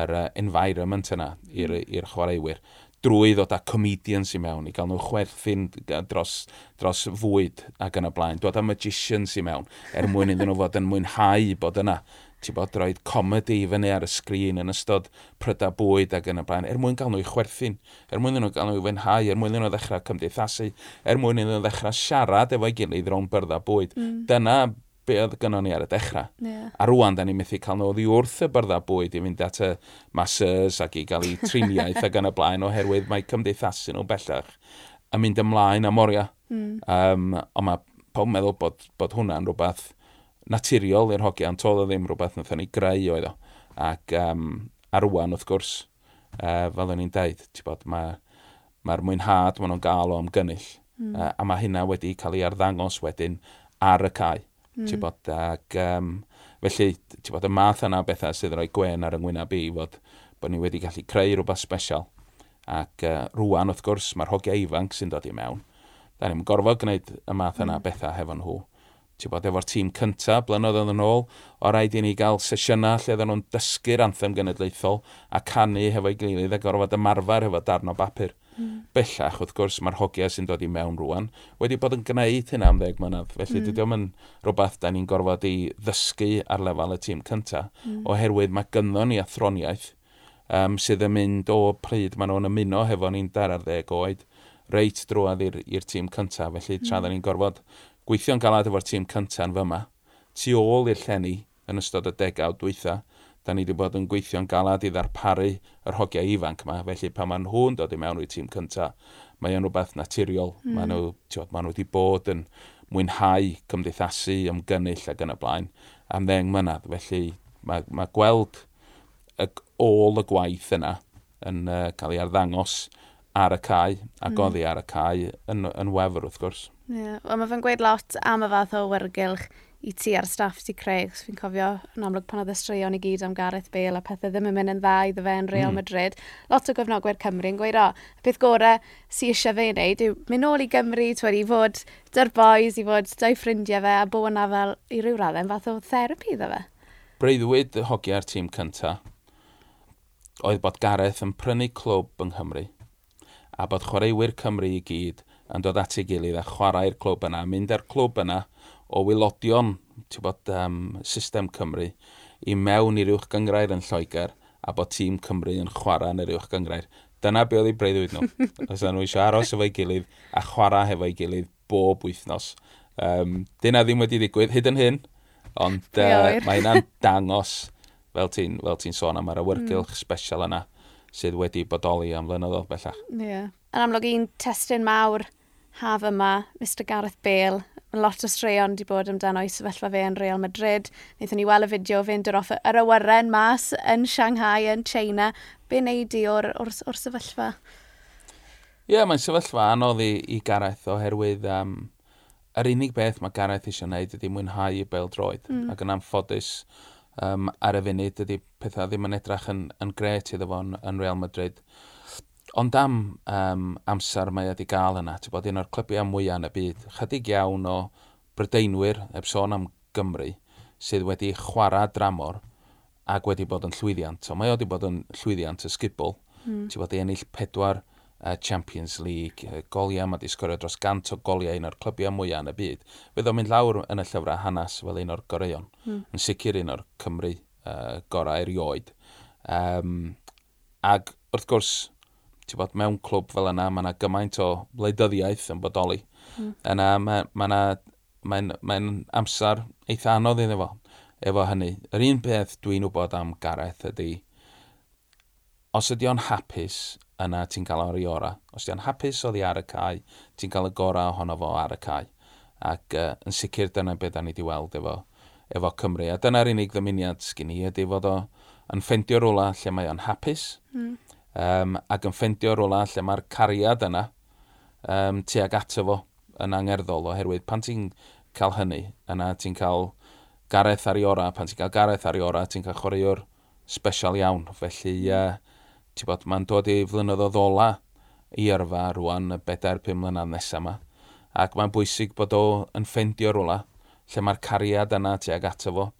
yr uh, environment yna i'r mm. chwaraewyr drwy ddod â comedians i mewn, i gael nhw chwerthu'n dros, dros fwyd ac yn y blaen, dod â magicians i mewn, er mwyn iddyn nhw fod yn mwynhau bod yna ti'n bod roed comedy i fyny ar y sgrin yn ystod pryda bwyd ac yn y blaen, er mwyn gael nhw i chwerthu'n, er mwyn iddyn nhw gael nhw i fenhau, er mwyn iddyn nhw ddechrau cymdeithasu, er mwyn iddyn nhw ddechrau siarad efo'i gilydd rhwng byrdda bwyd. Mm. Dyna be oedd gynnon ni ar y dechrau. Yeah. A rwan, da ni'n methu cael nhw oddi wrth y byrdda bwyd i fynd at y masers ac i gael eu triniaeth ac yn y blaen oherwydd mae cymdeithasu nhw bellach yn mynd ymlaen am oria. Mm. Um, ond mae pawb meddwl bod, bod hwnna'n rhywbeth naturiol i'r hogiau, ond toedd o ddim rhywbeth wnaethon ni greu oedd o. Ac um, ar rwan, wrth gwrs, uh, fel o'n i'n deud, mae'r mae, mae mwynhad maen nhw'n gael o am gynnill. Mm. Uh, a mae hynna wedi cael ei arddangos wedyn ar y cae. Mm. Bod, ac um, felly, ti'n bod, y math yna bethau sydd roi gwen ar yngwyneb i fod bod ni wedi gallu creu rhywbeth special. Ac uh, rwan, wrth gwrs, mae'r hogiau ifanc sy'n dod i mewn. Da ni'n gorfod gwneud y math yna mm. bethau hefo nhw. Ti'n bod, efo'r tîm cyntaf, blynyddoedd yn ôl, o rhaid i ni gael sesiynau lle ddyn nhw'n dysgu'r anthem genedlaethol a canu hefo'i gilydd a gorfod ymarfer hefo darn o bapur. Mm. Bellach, wrth gwrs, mae'r hogiau sy'n dod i mewn rwan wedi bod yn gwneud hynna am ddeg mlynedd. Felly mm. dydy o'm yn rhywbeth da ni'n gorfod i ddysgu ar lefel y tîm cyntaf, mm. oherwydd mae gynddo ni athroniaeth um, sydd yn mynd o pryd maen nhw'n ymuno hefo ni'n dar ar ddeg oed reit drwad i'r tîm cyntaf. Felly tra mm. da ni'n gorfod gweithio'n galad efo'r tîm cyntaf yn fyma, tu ôl i'r llenni yn ystod y degawd dwytha, da ni wedi bod yn gweithio'n galad i ddarparu yr hogiau ifanc yma, felly pan maen nhw'n dod i mewn i'r tîm cyntaf, o'n rhywbeth naturiol. Mm. Maen, nhw, tiwod, maen nhw wedi bod yn mwynhau cymdeithasu, ymgynnull ac yn y blaen am ddeng mynydd. Felly mae, mae gweld y, ôl y gwaith yna yn uh, cael ei arddangos ar y cae, a mm. goddi ar y cae yn, yn wefr wrth gwrs. Yeah. Wel, mae fe'n gweud lot am y fath o wyrgylch i ti ar staff ti creu, cos fi'n cofio yn amlwg pan oedd y straeon i gyd am Gareth Bale a pethau ddim yn mynd yn dda iddo fe yn Real mm. Madrid. Lot o gofnogwyr Cymru yn gweud, o, y peth gorau sy eisiau fe wneud yw mynd nôl i Gymru, twyd, i fod dy'r boys, i fod dau ffrindiau fe a bo yna fel i ryw raddau, fath o therapi iddo fe. Breuddwyd y hogi ar tîm cyntaf, oedd bod Gareth yn prynu clwb yng Nghymru a bod chwaraewyr Cymru i gyd yn dod at ei gilydd a chwarae'r clwb yna, mynd â'r clwb yna o wylodion bod, um, system Cymru i mewn i'r uwch gyngrair yn Lloegr a bod tîm Cymru yn chwarae yn yr uwch gyngrair. Dyna be oedd ei breuddwyd nhw. Os nhw eisiau aros efo'i gilydd a chwarae efo'i gilydd bob wythnos. Um, dyna ddim wedi digwydd hyd yn hyn, ond uh, mae hynna'n dangos, fel ti'n ti sôn am, yr awyrgylch mm. special yna sydd wedi bodoli am flynyddoedd bellach. Ie. Yeah. Yn amlwg un testyn mawr haf yma, Mr Gareth Bale, Mae lot o straeon wedi bod amdano i sefyllfa fe yn Real Madrid. Wnaethon ni weld y fideo fe'n dod off yr awyren mas yn Shanghai, yn China. Be wneud di o'r, or, or sefyllfa? Ie, yeah, mae'n sefyllfa anodd i, i Gareth oherwydd um, yr unig beth mae Gareth eisiau gwneud ydy mwynhau i bel droed. Mm. Ac yn amffodus um, ar y funud ydy pethau ddim yn edrach yn, yn gret iddo fo yn, yn Real Madrid. Ond am um, amser mae wedi gael yna, ti'n bod un o'r clybiau mwyaf yn y byd, chydig iawn o brydeinwyr, eb sôn am Gymru, sydd wedi chwarae dramor ac wedi bod yn llwyddiant. O, mae wedi bod yn llwyddiant ysgubol. Mm. Ti'n bod i ennill pedwar uh, Champions League, uh, goliau mae wedi sgorio dros gant o goliau un o'r clybiau mwyaf yn y byd. Fydd o'n mynd lawr yn y llyfrau hanes fel un o'r goreion, mm. yn sicr un o'r Cymru uh, gorau erioed. Um, ac wrth gwrs, bod, mewn clwb fel yna, mae yna gymaint o wleidyddiaeth yn bodoli. Mm. Yna mae yna ma mae'n ma amser eitha anodd iddo fo efo hynny. Yr un peth dwi'n wybod am Gareth ydy, os ydy o'n hapus, yna ti'n cael o'r i ora. Os ydy o'n hapus oddi ar y cae, ti'n cael y gorau ohono fo ar y cae. Ac uh, yn sicr dyna beth da ni wedi weld efo, efo Cymru. A dyna'r unig ddymuniad sgyn i ydy fod o yn ffendio rwla lle mae o'n hapus, mm um, ac yn ffeindio rola lle mae'r cariad yna um, tuag ato fo yn angerddol oherwydd pan ti'n cael hynny yna ti'n cael gareth ar ei ora, pan ti'n cael gareth ar ei ora ti'n cael chwaraewr special iawn felly uh, ti'n bod mae'n dod i flynyddoedd ola i yrfa rwan y 4-5 mlynedd nesaf yma ac mae'n bwysig bod o yn ffendio rola lle mae'r cariad yna tuag ato fo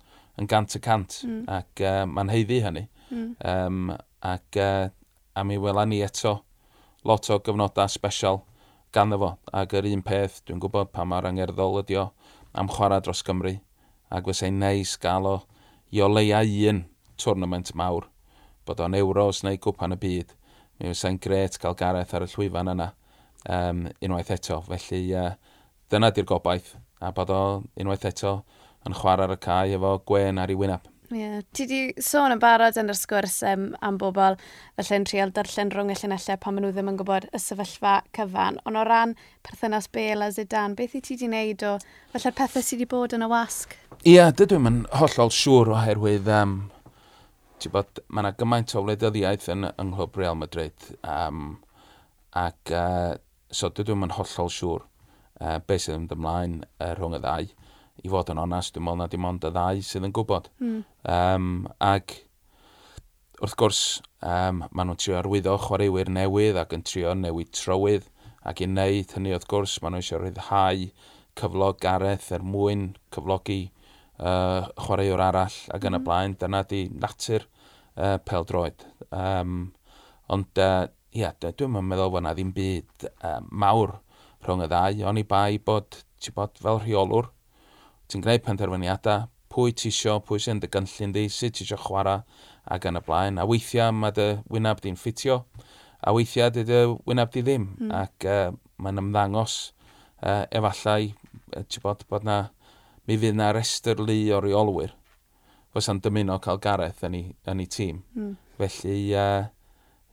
yn gant y cant mm. ac uh, mae'n heiddi hynny mm. um, ac uh, a mi wela ni eto lot o gyfnodau special gan fo. Ac yr un peth, dwi'n gwybod pa mae'r angerddol ydi o am chwarae dros Gymru. Ac fysa'n neis gael o i o leia un tournament mawr, bod o'n Euros neu gwpan y Byd. Mi fysa'n gret cael Gareth ar y llwyfan yna um, unwaith eto. Felly uh, dyna di'r gobaith a bod o unwaith eto yn chwarae ar y cae efo gwen ar ei wyneb. Yeah. Ti di sôn yn barod yn yr sgwrs um, am bobl felly'n trial darllen rhwng y llunellau pan maen nhw ddim yn gwybod y sefyllfa cyfan. Ond o ran perthynas Bela Zidane, beth i ti di wneud o felly'r pethau sydd wedi bod yn y wasg? Ie, yeah, dydw i'n hollol siŵr oherwydd um, bod, mae yna gymaint o wleidyddiaeth yn yng Nghlwb Real Madrid. Um, ac uh, so dydw i'n hollol siŵr uh, beth sydd yn ymlaen uh, rhwng y ddau i fod yn onest, dwi'n meddwl na dim ond y ddau sydd yn gwybod. Mm. Um, ac wrth gwrs, um, maen nhw'n trio arwyddo chwaraewyr newydd ac yn trio newid trywydd ac i wneud hynny wrth gwrs, maen nhw eisiau rhyddhau cyflog Gareth er mwyn cyflogi uh, chwaraewr arall ac yn mm. y hmm. blaen. Dyna di natur uh, peldroed. Um, ond uh, yeah, dwi'n meddwl bod yna ddim byd uh, mawr rhwng y ddau, O'n i bai bod, ti bod fel rheolwr, ti'n gwneud penderfyniadau, pwy ti isio, pwy sy'n dy gynllun di, sut ti isio chwarae ac yn y blaen. A weithiau mae dy wynab di'n ffitio, a weithiau dy dy wynab di ddim. Mm. Ac uh, mae'n ymddangos uh, efallai, uh, ti'n bod, bod na, mi fydd na restr lu o reolwyr fysa'n dymuno cael gareth yn ei, yn ei tîm. Mm. Felly, uh,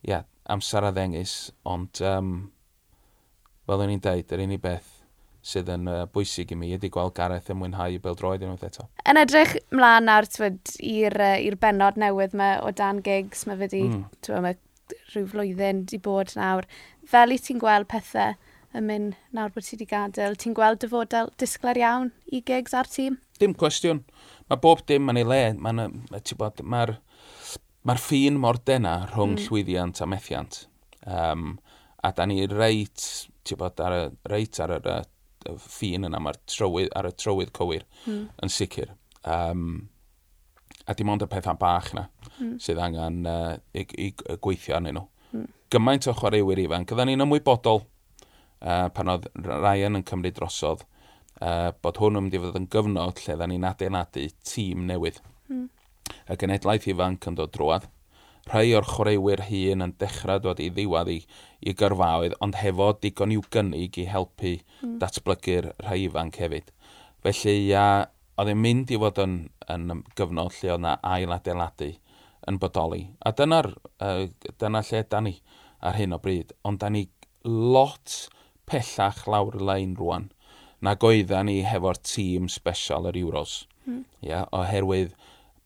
yeah, amser a ddengis, ond um, fel o'n i'n deud, yr unig beth sydd yn uh, bwysig i mi ydy gweld Gareth yn mwynhau i beldroed unwaith eto. Yn edrych mlaen nawr i'r uh, benod newydd yma o Dan Giggs, mae wedi mm. mae rhyw flwyddyn wedi bod nawr. Fel i ti'n gweld pethau yn mynd nawr bod ti wedi gadael, ti'n gweld dyfodol disgler iawn i gigs a'r tîm? Dim cwestiwn. Mae bob dim yn ei le. Mae'r mae mae ffin mor dena rhwng mm. llwyddiant a methiant. Um, a da ni reit, ti'n bod, ar y, reit ar y, y, ffin yna, mae'r trywydd, ar y trywydd cywir mm. yn sicr. Um, a dim ond y pethau bach yna mm. sydd angen uh, i, i, i, gweithio arnyn nhw. Mm. Gymaint o chwaraewyr ifanc, gyda ni'n ymwybodol uh, pan oedd Ryan yn cymryd drosodd, uh, bod hwn yn mynd i fod yn gyfnod lle dda ni'n adeiladu tîm newydd. Mm. Y genedlaeth ifanc yn dod drwad, rhai o'r chwaraewyr hun yn dechrau dod i ddiwedd i, i gyrfaoedd, ond hefo digon i'w gynnig i helpu mm. datblygu'r rhai ifanc hefyd. Felly, ia, oedd e'n mynd i fod yn, yn gyfnod lle oedd yna ail adeiladu yn bodoli. A dyna'r uh, dyna lle da ni ar hyn o bryd, ond da ni lot pellach lawr y lein rwan na goedda ni hefo'r tîm special yr Euros. Mm. Ia, oherwydd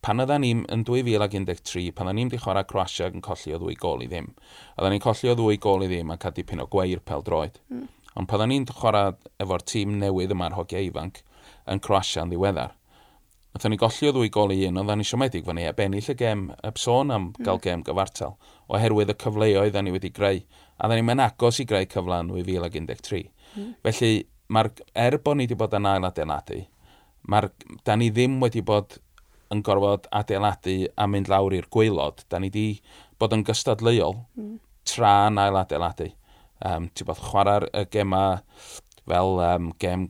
pan oedden ni'n yn 2013, pan oedden ni'n di chwarae Croatia yn colli o ddwy gol i ddim. Oedden ni'n colli o ddwy gol i ddim a cael dipyn o gweir pel droed. Mm. Ond pan oedden ni'n chwarae efo'r tîm newydd yma'r hogiau ifanc yn Croatia yn ddiweddar, Oedden ni'n golli o ddwy gol i un, oedden ni siomedig fan ni a bennill y gem, y sôn am hmm. gael mm. gem gyfartal, oherwydd y cyfleoedd oedden ni wedi greu, a oedden ni'n mynd agos i greu cyfle yn 2013. Mm. Felly, er bod ni wedi bod yn ail adeiladu, da ni ddim wedi bod yn gorfod adeiladu a mynd lawr i'r gweilod, da ni wedi bod yn gystadleuol mm. tra na adeiladu. Um, ti'n bod chwarae'r y gema fel um, gem,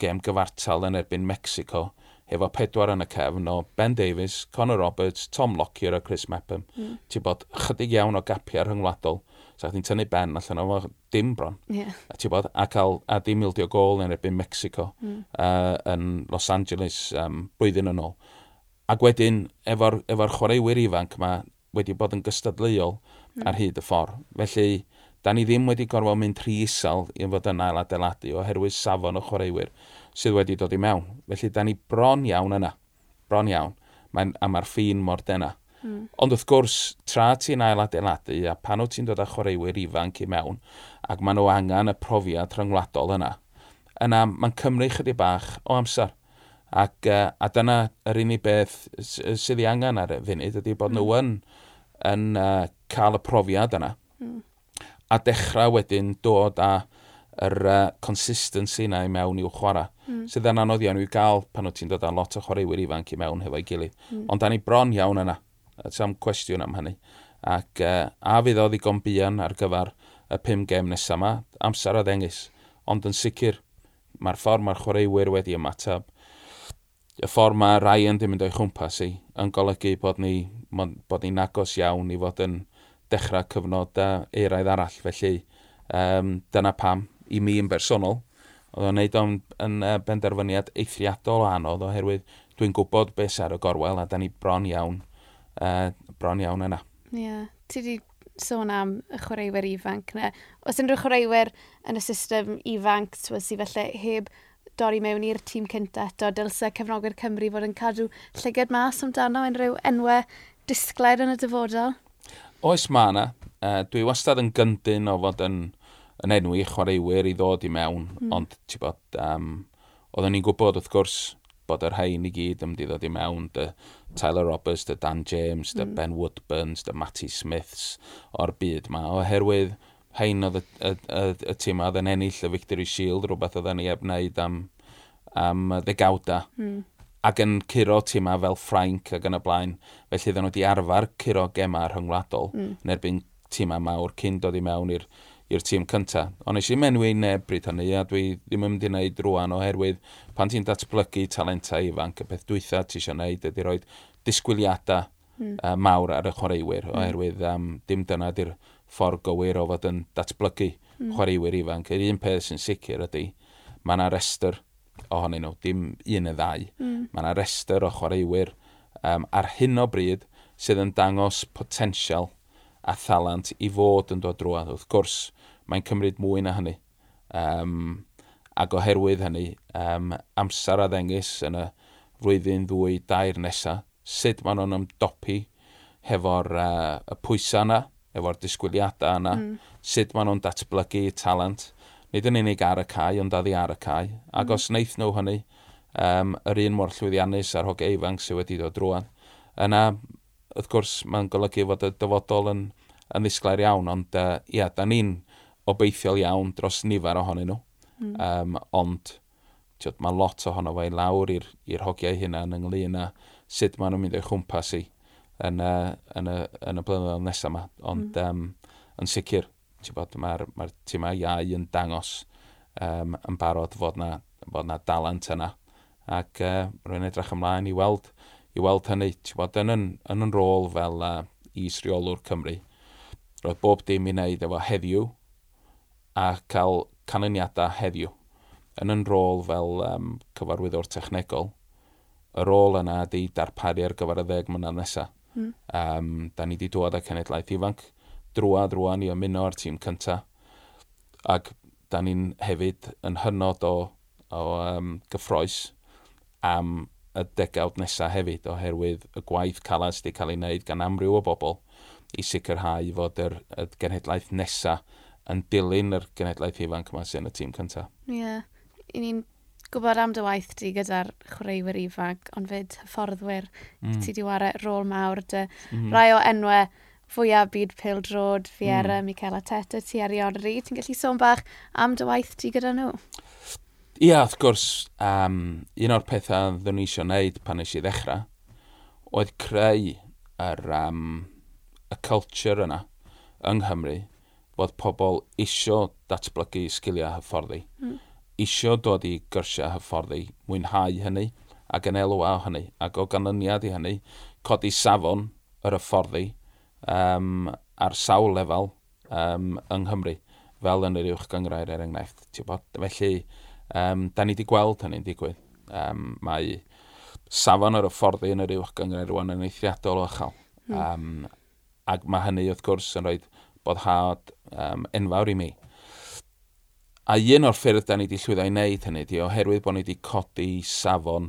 gem gyfartal yn erbyn Mexico, efo pedwar yn y cefn o Ben Davies, Conor Roberts, Tom Lockyer a Chris Mepham. Mm. Ti'n bod chydig iawn o gapiau rhyngwladol, So, ti'n tynnu ben allan o dim bron. Yeah. A ti'n bod, a, cael, a dim ildio gol yn erbyn Mexico mm. uh, yn Los Angeles um, blwyddyn yn ôl. Ac wedyn, efo'r efo chwaraewyr ifanc yma wedi bod yn gystadleuol mm. ar hyd y ffordd. Felly, da ni ddim wedi gorfod mynd rhy isel i fod yna ail adeiladu oherwydd safon o chwaraewyr sydd wedi dod i mewn. Felly, da ni bron iawn yna. Bron iawn. Mae, a mae'r ffin mor dena. Mm. Ond wrth gwrs, tra ti'n ail adeiladu a pan wyt ti'n dod â chwaraewyr ifanc i mewn ac maen nhw angen y profiad rhyngwladol yna, yna mae'n cymryd chydig bach o amser. Ac, uh, a dyna yr unig beth sydd ei angen ar y funud ydy bod mm. nhw yn, yn uh, cael y profiad yna. Mm. A dechrau wedyn dod â yr uh, consistency yna i mewn i'w chwarae. Mm. Sydd yn anodd iawn i'w gael pan wyt ti'n dod â lot o chwaraewyr ifanc i mewn hefo'i gilydd. Mm. Ond da ni bron iawn yna. Sam cwestiwn am hynny. Ac uh, a fydd o ddigon buan ar gyfer y pum gem nesaf yma, amser a ddengis. Ond yn sicr, mae'r ffordd mae'r chwaraewyr wedi ymateb y ffordd mae Ryan ddim yn dweud chwmpas i yn golygu bod ni, bod ni'n agos iawn i fod yn dechrau cyfnod a eraidd arall. Felly um, dyna pam i mi yn bersonol. Oedd o'n neud o'n yn benderfyniad eithriadol o anodd oherwydd dwi'n gwybod beth sy'n ar y gorwel a da ni bron iawn, uh, bron iawn yna. Ie, yeah. ti di sôn am y chwaraewyr ifanc yna. Os unrhyw chwaraewyr yn y system ifanc sydd felly heb dorri mewn i'r tîm cynta eto, dylse cefnogwyr Cymru fod yn cadw llygad mas amdano unrhyw enwau disgled yn y dyfodol? Oes ma yna. Uh, dwi wastad yn gyndyn o fod yn, yn enwi chwaraewyr i ddod i mewn, mm. ond ti bod, um, oeddwn ni'n gwybod wrth gwrs bod yr hein i gyd yn mynd i ddod i mewn, dy Tyler Roberts, dy Dan James, dy mm. Ben Woodburns, dy Matty Smiths o'r byd yma, oherwydd hein oedd y, y, y, y tîm oedd yn ennill y Victory Shield, rhywbeth oedd ni eb wneud am, am ddegawda. Mm. Ac yn curo tîma fel Ffrainc ac yn y blaen. Felly ddyn nhw wedi arfer curo gema rhyngwladol mm. yn erbyn tîma mawr cyn dod i mewn i'r tîm cynta. Ond eisiau menwi neb bryd hynny a dwi ddim yn mynd i wneud rwan oherwydd pan ti'n datblygu talentau ifanc y peth dwytha ti eisiau wneud ydy rhoi disgwyliadau mm. uh, mawr ar y chwaraewyr hmm. oherwydd um, dim dyna di'r ffordd gywir o fod yn datblygu mm. chwaraewyr ifanc. Yr un peth sy'n sicr ydy, mae yna restr ohonyn nhw, dim un y ddau. Mm. Mae yna restr o chwaraewyr um, ar hyn o bryd sydd yn dangos potensial a thalant i fod yn dod drwad. Wrth gwrs, mae'n cymryd mwy na hynny. Um, ac oherwydd hynny, um, amser a ddengis yn y flwyddyn ddwy dair nesaf, sut maen nhw'n ymdopi hefo'r uh, y pwysau yna, efo'r disgwyliadau yna, mm. sut maen nhw'n datblygu talent, nid yn unig ar y cae, ond addi ar y cae. Ac mm. os wnaeth nhw hynny, um, yr un mor llwyddiannus a'r hogei ifanc sydd wedi dod drwan, yna, wrth gwrs, mae'n golygu fod y dyfodol yn, yn ddisglair iawn, ond uh, ia, da ni'n obeithiol iawn dros nifer ohonyn nhw. Mm. Um, ond tiod, mae lot ohono fe i lawr i'r hogiau hynna yn ynglyn â sut maen nhw'n mynd o'i chwmpas i yn, uh, yn, y, yn y blynyddoedd nesaf yma. Ond mm. um, yn sicr, ti'n bod, mae'r ma tîmau iau yn dangos um, yn barod fod na, fod na dalent yna. Ac uh, rwy'n edrych ymlaen i weld, i weld hynny, ti'n bod, yn, yn, yn, yn rôl fel uh, isriolwr Cymru. Roedd bob dim i wneud efo heddiw a cael canlyniadau heddiw yn yn rôl fel um, cyfarwyddwr technegol, y rôl yna ydy darparu ar gyfer y ddeg mlynedd nesaf. Mm. Um, da ni wedi dod â cenedlaeth ifanc drwad rwan i ymuno ar tîm cyntaf. Ac da ni'n hefyd yn hynod o, o um, gyffroes am y degawd nesaf hefyd oherwydd y gwaith calas wedi cael ei wneud gan amryw o bobl i sicrhau fod yr, y genedlaeth nesaf yn dilyn yr genedlaeth ifanc yma sy'n y tîm cyntaf. Ie. Yeah. I ni'n gwybod am dy waith di gyda'r chwaraewyr ifanc, ond fyd hyfforddwyr, mm. ti di wario rôl mawr dy mm. rai o enwau fwyaf byd pil drod, Fiera, mm. Michaela Teta, ti ar Ionri. Ti'n gallu sôn bach am dy waith ti gyda nhw? Ia, wrth gwrs, um, un o'r pethau ddwn i eisiau wneud pan eisiau ddechrau, oedd creu yr, um, y culture yna yng Nghymru, bod pobl isio datblygu sgiliau hyfforddi. Mm isio dod i gyrsiau hyfforddi, mwynhau hynny ac yn elwa o hynny ac o ganlyniad i hynny, codi safon yr hyfforddi um, ar sawl lefel um, yng Nghymru fel yn yr uwch gyngrair er enghraifft. Felly, um, da ni wedi gweld hynny'n digwydd. Um, mae safon yr hyfforddi yn yr uwch gyngrair rwan yn eithriadol o uchel. Mm. Um, ac mae hynny wrth gwrs yn rhoi bodhad um, enfawr i mi A un o'r ffyrdd da ni wedi llwyddo i wneud hynny di, oherwydd bod ni wedi codi safon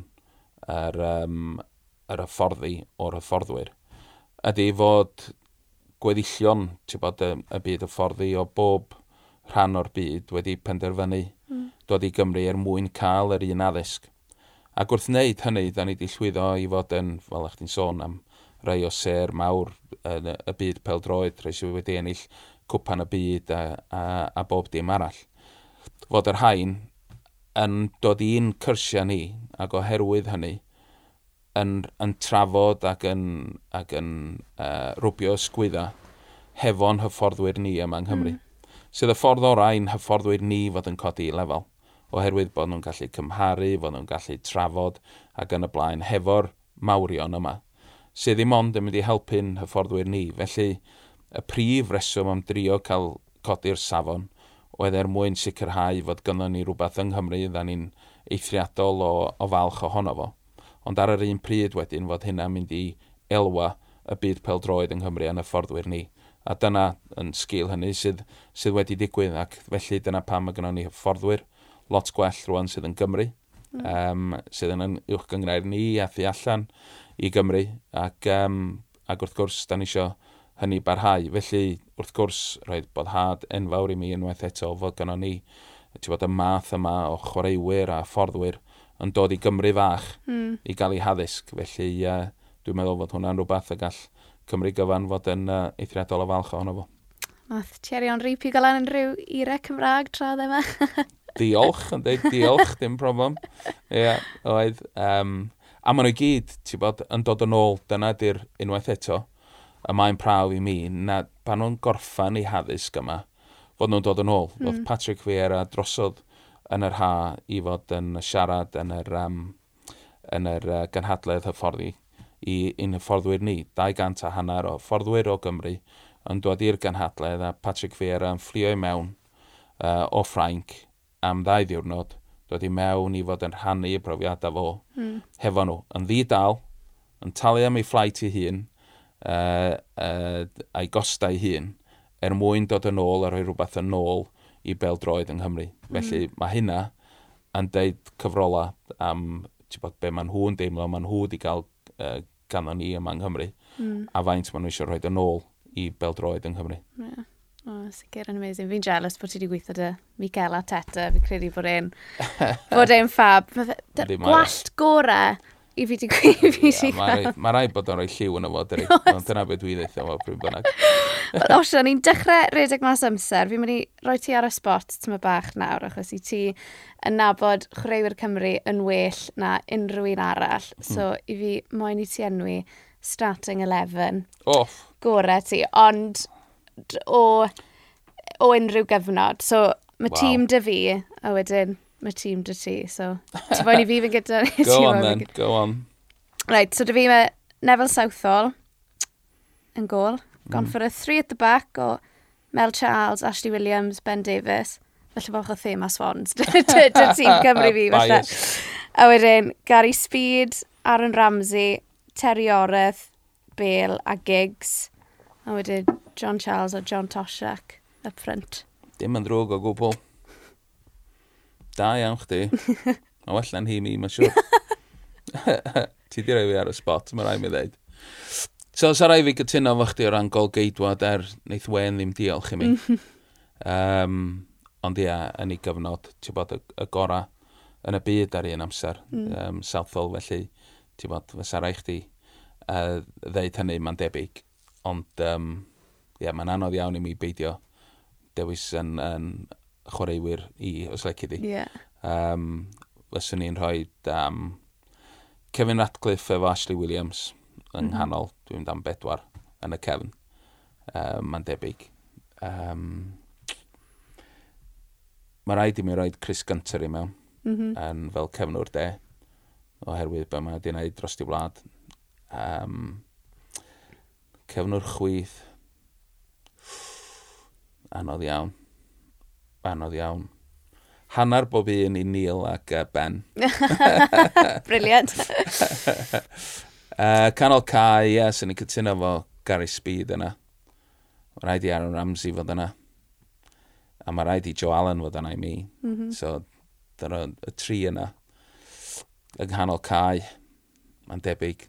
yr, um, yr hyfforddi o'r hyfforddwyr. Ydy fod gweddillion bod, y y byd hyfforddi o bob rhan o'r byd wedi penderfynu mm. dod i Gymru er mwyn cael yr un addysg. Ac wrth wneud hynny, da ni wedi llwyddo i fod yn, fel eich ti'n sôn, am rai o ser mawr yn y byd peldroed, rhai sydd wedi ennill cwpan y byd a, a, a bob dim arall fod yr hain yn dod i'n cyrsiau ni ac oherwydd hynny yn, yn trafod ac yn, ac yn uh, rwbio ysgwydda hefo'n hyfforddwyr ni yma yng Nghymru. Mm. Sydd y ffordd orau i'n hyfforddwyr ni fod yn codi lefel oherwydd bod nhw'n gallu cymharu, bod nhw'n gallu trafod ac yn y blaen hefo'r mawrion yma, sydd ddim ond yn mynd i helpu'n hyfforddwyr ni. Felly, y prif reswm am drio cael codi'r safon oedd er mwyn sicrhau fod gynnon ni rhywbeth yng Nghymru dda ni'n eithriadol o, o falch ohono fo. Ond ar yr un pryd wedyn fod hynna'n mynd i elwa y byd peldroed yng Nghymru yn y fforddwyr ni. A dyna yn sgil hynny sydd, sydd wedi digwydd ac felly dyna pam y gynnon ni fforddwyr lot gwell rwan sydd yn Gymru, mm. um, sydd yn uwch gyngrair ni a thu allan i Gymru ac, um, ac wrth gwrs da ni eisiau hynny barhau. Felly, wrth gwrs, roedd boddhad enfawr i mi unwaith eto fod gynnon ni ti'n bod y math yma o chwaraewyr a fforddwyr yn dod i Gymru fach mm. i gael ei haddysg. Felly, uh, dwi'n meddwl fod hwnna'n rhywbeth y gall Cymru gyfan fod yn uh, eithriadol o falch ohono fo. Math Tierion Ripi golan yn rhyw ire Cymraeg tra ddim e diolch, yn dweud diolch, dim problem. Ie, yeah, oedd. Um, a maen nhw i gyd, ti'n bod, yn dod yn ôl, dyna di'r unwaith eto, y mae'n prawf i mi, na pan nhw'n gorffan ei haddysg yma, fod nhw'n dod yn ôl. Mm. Oedd Patrick Vieira drosodd yn yr ha i fod yn siarad yn yr, um, yn yr uh, ganhadledd hyfforddi i un hyfforddwyr ni. 200 a hanner o fforddwyr o Gymru yn dod i'r ganhadledd a Patrick Vieira yn fflio i mewn uh, o Ffrainc am ddau ddiwrnod dod i mewn i fod yn rhannu y profiadau fo mm. hefo nhw. Yn ddi dal, yn talu am ei fflait ei hun, uh, uh, a'i gostau hun er mwyn dod yn ôl a rhoi rhywbeth yn ôl i beldroed yng Nghymru. Mm. Felly mae hynna yn deud cyfrola am bod, be maen nhw'n deimlo, maen nhw wedi cael uh, ganddo ni yma yng Nghymru, mm. a faint maen nhw eisiau rhoi yn ôl i beldroed yng Nghymru. Yeah. O, oh, sicr yn amazing. Fi'n jealous bod ti wedi gweithio dy Michaela Teta. Fi'n credu bod e'n bod e'n ffab. Gwallt gorau i fi di gweithio. fi di cael. Mae rai bod o'n rhoi lliw yn y fod, dyri. Ond dyna beth dwi ddeithio fo, pryd bynnag. Os yna ni'n dechrau redeg mas amser, fi'n mynd i roi ti ar y spot tyma bach nawr, achos i ti yn nabod chwaraewyr Cymru yn well na unrhyw un arall. Mhm. So, i fi moyn i ti enwi starting 11. Off. Gorau ti, ond o, o unrhyw gyfnod. So, mae wow. tîm dy fi, a wedyn mae tîm dy ti. So, ti boi'n i fi fy'n gyda ni. Go on then, go on. Right, so dy fi mae Neville Southall yn gol. Mm. Gone mm. for a three at the back o Mel Charles, Ashley Williams, Ben Davis. Felly bod chi'n thema swans. Dy tîm Cymru fi, falle. A wedyn, Gary Speed, Aaron Ramsey, Terry Oreth, Bale a Giggs. A wedyn, John Charles a John Toshak up front. Dim yn drwg o gwbl. Da iawn chdi. Mae well na'n hi mi, mae'n siwr. Ti di roi fi ar y spot, mae rai mi ddeud. So, sa rai fi gytuno fo chdi o ran gol geidwad er wneith wen ddim diolch i mi. um, ond ia, yn ei gyfnod, ti'n bod y, y gora yn y byd ar un amser, mm. um, Southall, felly ti'n bod, fysa rai chdi uh, ddeud hynny, mae'n debyg. Ond, um, ia, mae'n anodd iawn i mi beidio dewis yn, yn, chwaraewyr i, os lecu di. Yeah. Um, fyswn ni'n rhoi um, Kevin Ratcliffe efo Ashley Williams yng mm -hmm. nghanol, dwi'n dan bedwar yn y cefn. Um, Mae'n debyg. Um, Mae rhaid i mi roed Chris Gunter i mewn mm -hmm. yn fel cefnwr de oherwydd be mae wedi gwneud dros di wlad. Um, cefnwr chwyth, anodd iawn anodd iawn. Hannar bob un i Neil ac uh, Ben. Briliant. uh, canol Cai, ie, yes, sy'n ni'n cytuno fo Gary Speed yna. Mae rhaid i Aaron Ramsey fod yna. A mae rhaid i Joe Allen fod yna i mi. Mm -hmm. So, dyna y tri yna. Yng nghanol Cai, mae'n debyg.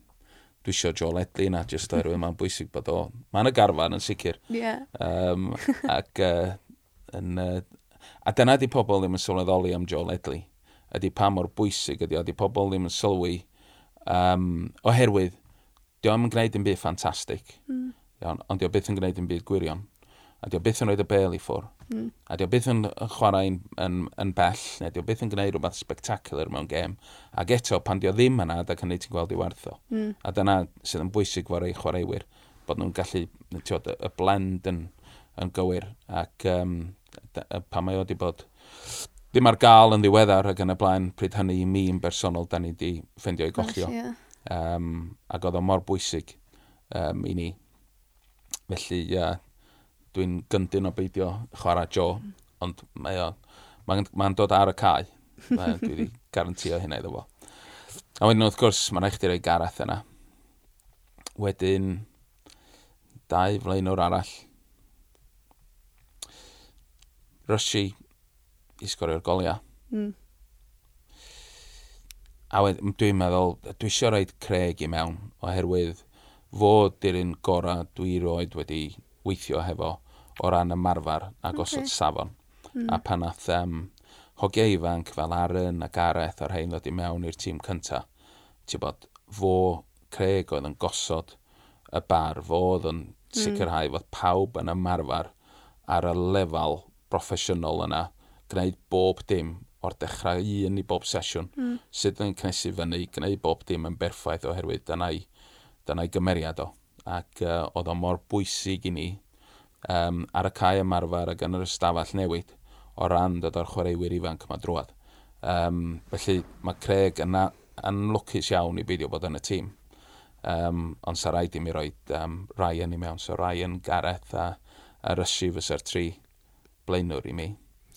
Dwi eisiau Joe Ledley yna, jyst oherwydd mae'n bwysig bod o. Mae'n y garfan yn sicr. Yeah. Um, ac uh, yn, uh, A dyna di pobl ddim yn sylweddoli am Joel Edley. Ydy pa mor bwysig ydy, ydy pobl ddim yn sylwi um, oherwydd di o'n gwneud yn byd ffantastig, mm. iawn, ond di o byth yn gwneud yn byd gwirion. A di o byth yn rhoi y bel i ffwr. Mm. A di o byth yn chwarae yn, yn, yn bell, neu di o byth yn gwneud rhywbeth spectacular mewn gêm. Ac eto, pan di o ddim yna, da cynnig ti'n gweld i wertho. Mm. A dyna sydd yn bwysig fo'r ei chwaraewyr, bod nhw'n gallu, tiod, y blend yn, yn gywir. Ac um, pan mae o wedi bod ddim ar gael yn ddiweddar ac yn y blaen pryd hynny i mi yn bersonol da ni wedi ffeindio i gollio. Yeah. um, ac oedd o mor bwysig um, i ni. Felly uh, dwi'n gyndyn o beidio chwarae jo, mm. ond mae o, mae'n ma dod ar y cae. dwi wedi garantio hynna iddo fo. A wedyn wrth gwrs, mae'n eich di roi gareth yna. Wedyn, dau flaenwr arall rysi i sgorio'r goliau. Mm. A wedyn, dwi'n meddwl, dwi eisiau rhoi Craig i mewn, oherwydd fod di'r un gorau dwi roed wedi weithio hefo o ran ymarfer a gosod okay. safon. Mm. A pan nath um, hogiau ifanc fel Aaron a Gareth o'r hein ddod i mewn i'r tîm cynta, ti'n bod, fo Craig oedd yn gosod y bar, fo oedd yn hmm. sicrhau mm. fod pawb yn ymarfer ar y lefel broffesiynol yna, gwneud bob dim o'r dechrau un i bob sesiwn, mm. sydd yn cnesu fyny, gwneud bob dim yn berffaith oherwydd dyna'i, dyna gymeriad o. Ac uh, oedd o mor bwysig i ni um, ar y cae ymarfer ac yn yr ystafell newid o ran dod o'r chwaraewyr ifanc yma drwad. Um, felly mae Craig yn lwcus iawn i beidio bod yn y tîm. Um, ond sa rhaid i mi roi um, Ryan i mewn. So Ryan, Gareth a, a Rysi fysa'r tri blaenwr i mi.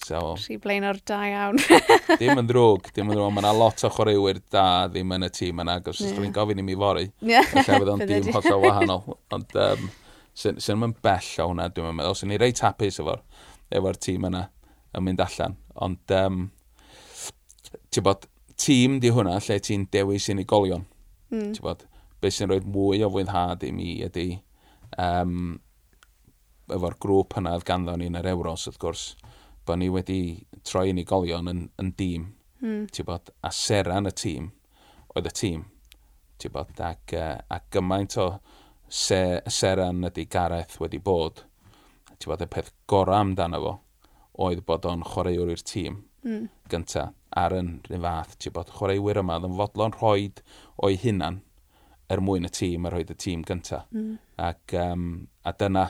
So, Rhi blaenwr da iawn. dim yn ddrwg, dim yn ddrwg. Mae yna lot o chwaraewyr da ddim yn y tîm yna. Gos yeah. dwi'n gofyn i mi fori. Yeah. Felly fydd o'n dim hollol wahanol. Ond um, sy'n sy mynd bell o hwnna, dwi'n meddwl. Sy'n ni reit hapus efo'r efo tîm yna yn mynd allan. Ond, um, ti'n bod, tîm di hwnna lle ti'n dewis unigolion. Mm. Ti'n bod, beth sy'n rhoi mwy o fwynhad i mi ydy um, efo'r grŵp hynna oedd ganddo ni yn yr Euros, wrth gwrs, bod ni wedi troi unigolion yn, yn dîm, mm. bod, a seran y tîm oedd y tîm, bod, ac, uh, ac gymaint o se, seran ydy Gareth wedi bod, bod, y peth gorau amdano fo oedd bod o'n chwaraewr i'r tîm mm. gyntaf ar yn rhywun fath, ti'n bod chwaraewyr yma oedd yn fodlon rhoi o'i hunan er mwyn y tîm a rhoi y tîm gyntaf. Mm. Ac, um, a dyna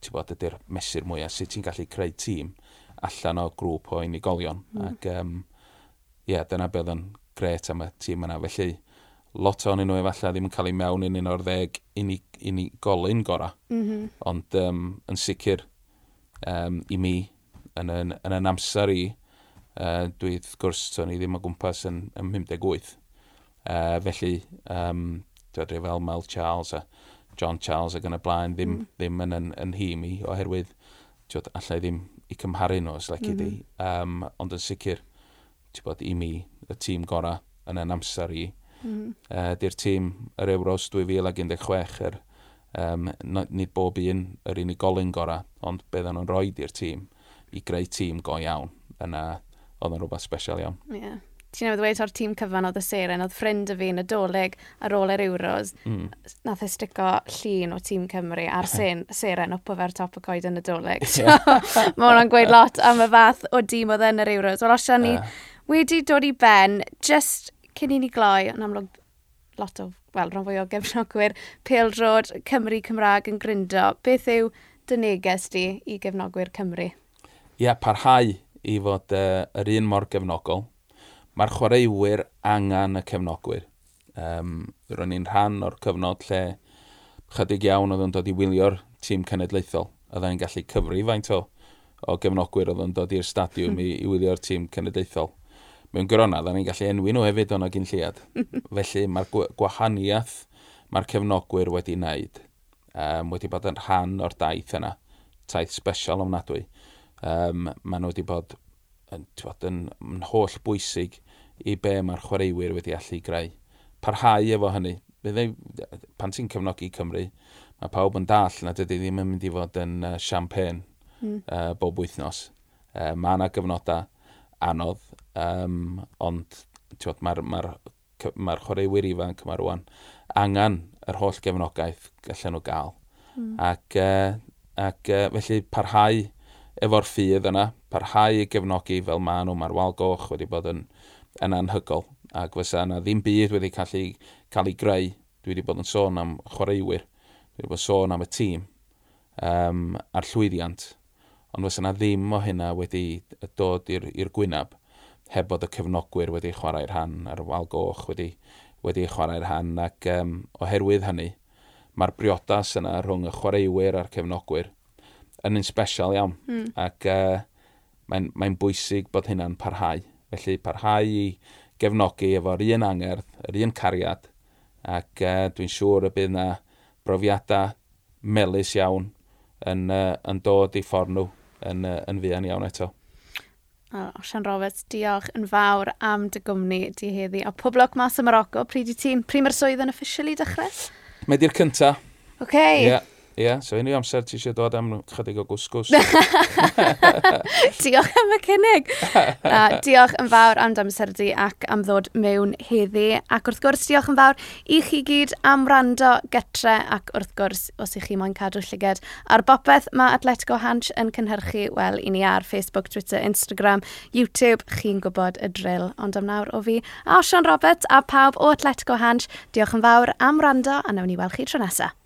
ti'n bod, ydy'r mesur mwyaf, sut ti'n gallu creu tîm allan o grŵp o unigolion. Mm. Ac, um, yeah, dyna beth yn gret am y tîm yna. Felly, lot o'n nhw efallai ddim yn cael ei mewn yn un o'r ddeg unigolyn gora. Mm -hmm. Ond um, yn sicr um, i mi, yn, yn, yn, yn amser i, uh, dwi wrth gwrs, o'n i ddim o gwmpas yn, yn 58. Uh, felly, um, dwi'n fel Mel Charles a John Charles ac yn y blaen ddim, mm. ddim yn, yn, yn hi mi oherwydd tiwod, allai ddim i cymharu nhw os lecu mm -hmm. di. Um, ond yn sicr, ti'n bod, i mi, y tîm gorau yn yn amser i. Mm. -hmm. Uh, Di'r tîm yr Euros 2016 er, um, nid bob un yr unigolyn gorau, ond beth nhw'n rhoi i'r tîm i greu tîm go iawn yna oedd yn rhywbeth special iawn. Yeah ti'n newydd dweud o'r tîm cyfan oedd y seren, oedd ffrind y fi yn y doleg ar ôl yr Euros, mm. nath e stico llun o tîm Cymru ar sen, seren o fe'r top y coed yn y doleg. So, mae hwnna'n gweud lot am y fath o dîm oedd yn yr Euros. Wel, os ni uh. wedi dod i ben, just cyn i ni gloi, yn amlwg lot o, wel, rhan fwy o gefnogwyr, Pêl Drod, Cymru Cymraeg yn gryndo. Beth yw dy neges di i gefnogwyr Cymru? Ie, yeah, parhau i fod uh, yr un mor gefnogol, mae'r chwaraewyr angen y cefnogwyr. Um, Ro'n ni'n rhan o'r cyfnod lle chydig iawn oedd yn dod i wylio'r tîm cenedlaethol. Oedden ni'n gallu cyfru faint o, o gefnogwyr oedd yn dod i'r stadiwm i, i wylio'r tîm cenedlaethol. Mewn gyrona, oedden ni'n gallu enwi nhw hefyd o'n ogyn lliad. Felly mae'r gwahaniaeth mae'r cefnogwyr wedi wneud um, wedi bod yn rhan o'r daith yna, taith special ofnadwy. Um, maen nhw wedi bod yn, bod, yn, yn holl bwysig i be mae'r chwaraewyr wedi allu greu. Parhau efo hynny. Byddai, pan ti'n cefnogi Cymru, mae pawb yn dall na dydy ddim yn mynd i fod yn uh, champagne mm. uh, bob wythnos. Uh, mae yna gyfnodau anodd, um, ond mae'r ma ma, chwaraewyr ifanc yma rwan angen yr holl gefnogaeth gallen nhw gael. Mm. Ac, uh, ac uh, felly parhau efo'r ffydd yna, parhau i gefnogi fel maen nhw, mae'r wal goch wedi bod yn, yn anhygol, ac fysa yna ddim byd wedi gallu cael ei greu. Dwi wedi bod yn sôn am chwaraewyr, dwi wedi bod yn sôn am y tîm, um, a'r llwyddiant, ond fysa yna ddim o hynna wedi dod i'r gwynab heb bod y cefnogwyr wedi chwarae'r rhan a'r wal goch wedi, wedi chwarae'r rhan ac um, oherwydd hynny mae'r briodas yna rhwng y chwaraewyr a'r cefnogwyr yn un special iawn. Mm. Ac uh, mae'n mae bwysig bod hynna'n parhau. Felly parhau i gefnogi efo'r un angerdd, yr un cariad, ac uh, dwi'n siŵr y bydd yna brofiadau melus iawn yn, uh, yn dod i ffordd nhw yn, uh, yn fuan iawn eto. Oh, Sian Roberts, diolch yn fawr am dy gwmni di heddi. A poblwc mas y Morocco, pryd i ti'n prim yr swydd yn officially dechrau? Mae di'r cynta. Oce. Okay. Yeah. Ie, yeah, so unrhyw amser ti eisiau dod am chydig o gwsgws. diolch am y cynnig. Na, diolch yn fawr am damser di ac am ddod mewn heddi. Ac wrth gwrs, diolch yn fawr i chi gyd am rando getre ac wrth gwrs, os ych chi moyn cadw llyged ar bopeth mae Atletico Hanch yn cynhyrchu, wel, i ni ar Facebook, Twitter, Instagram, YouTube, chi'n gwybod y drill. Ond am nawr o fi, a Sean Roberts a pawb o Atletico Hanch, diolch yn fawr am rando a nawn ni weld chi tro nesaf.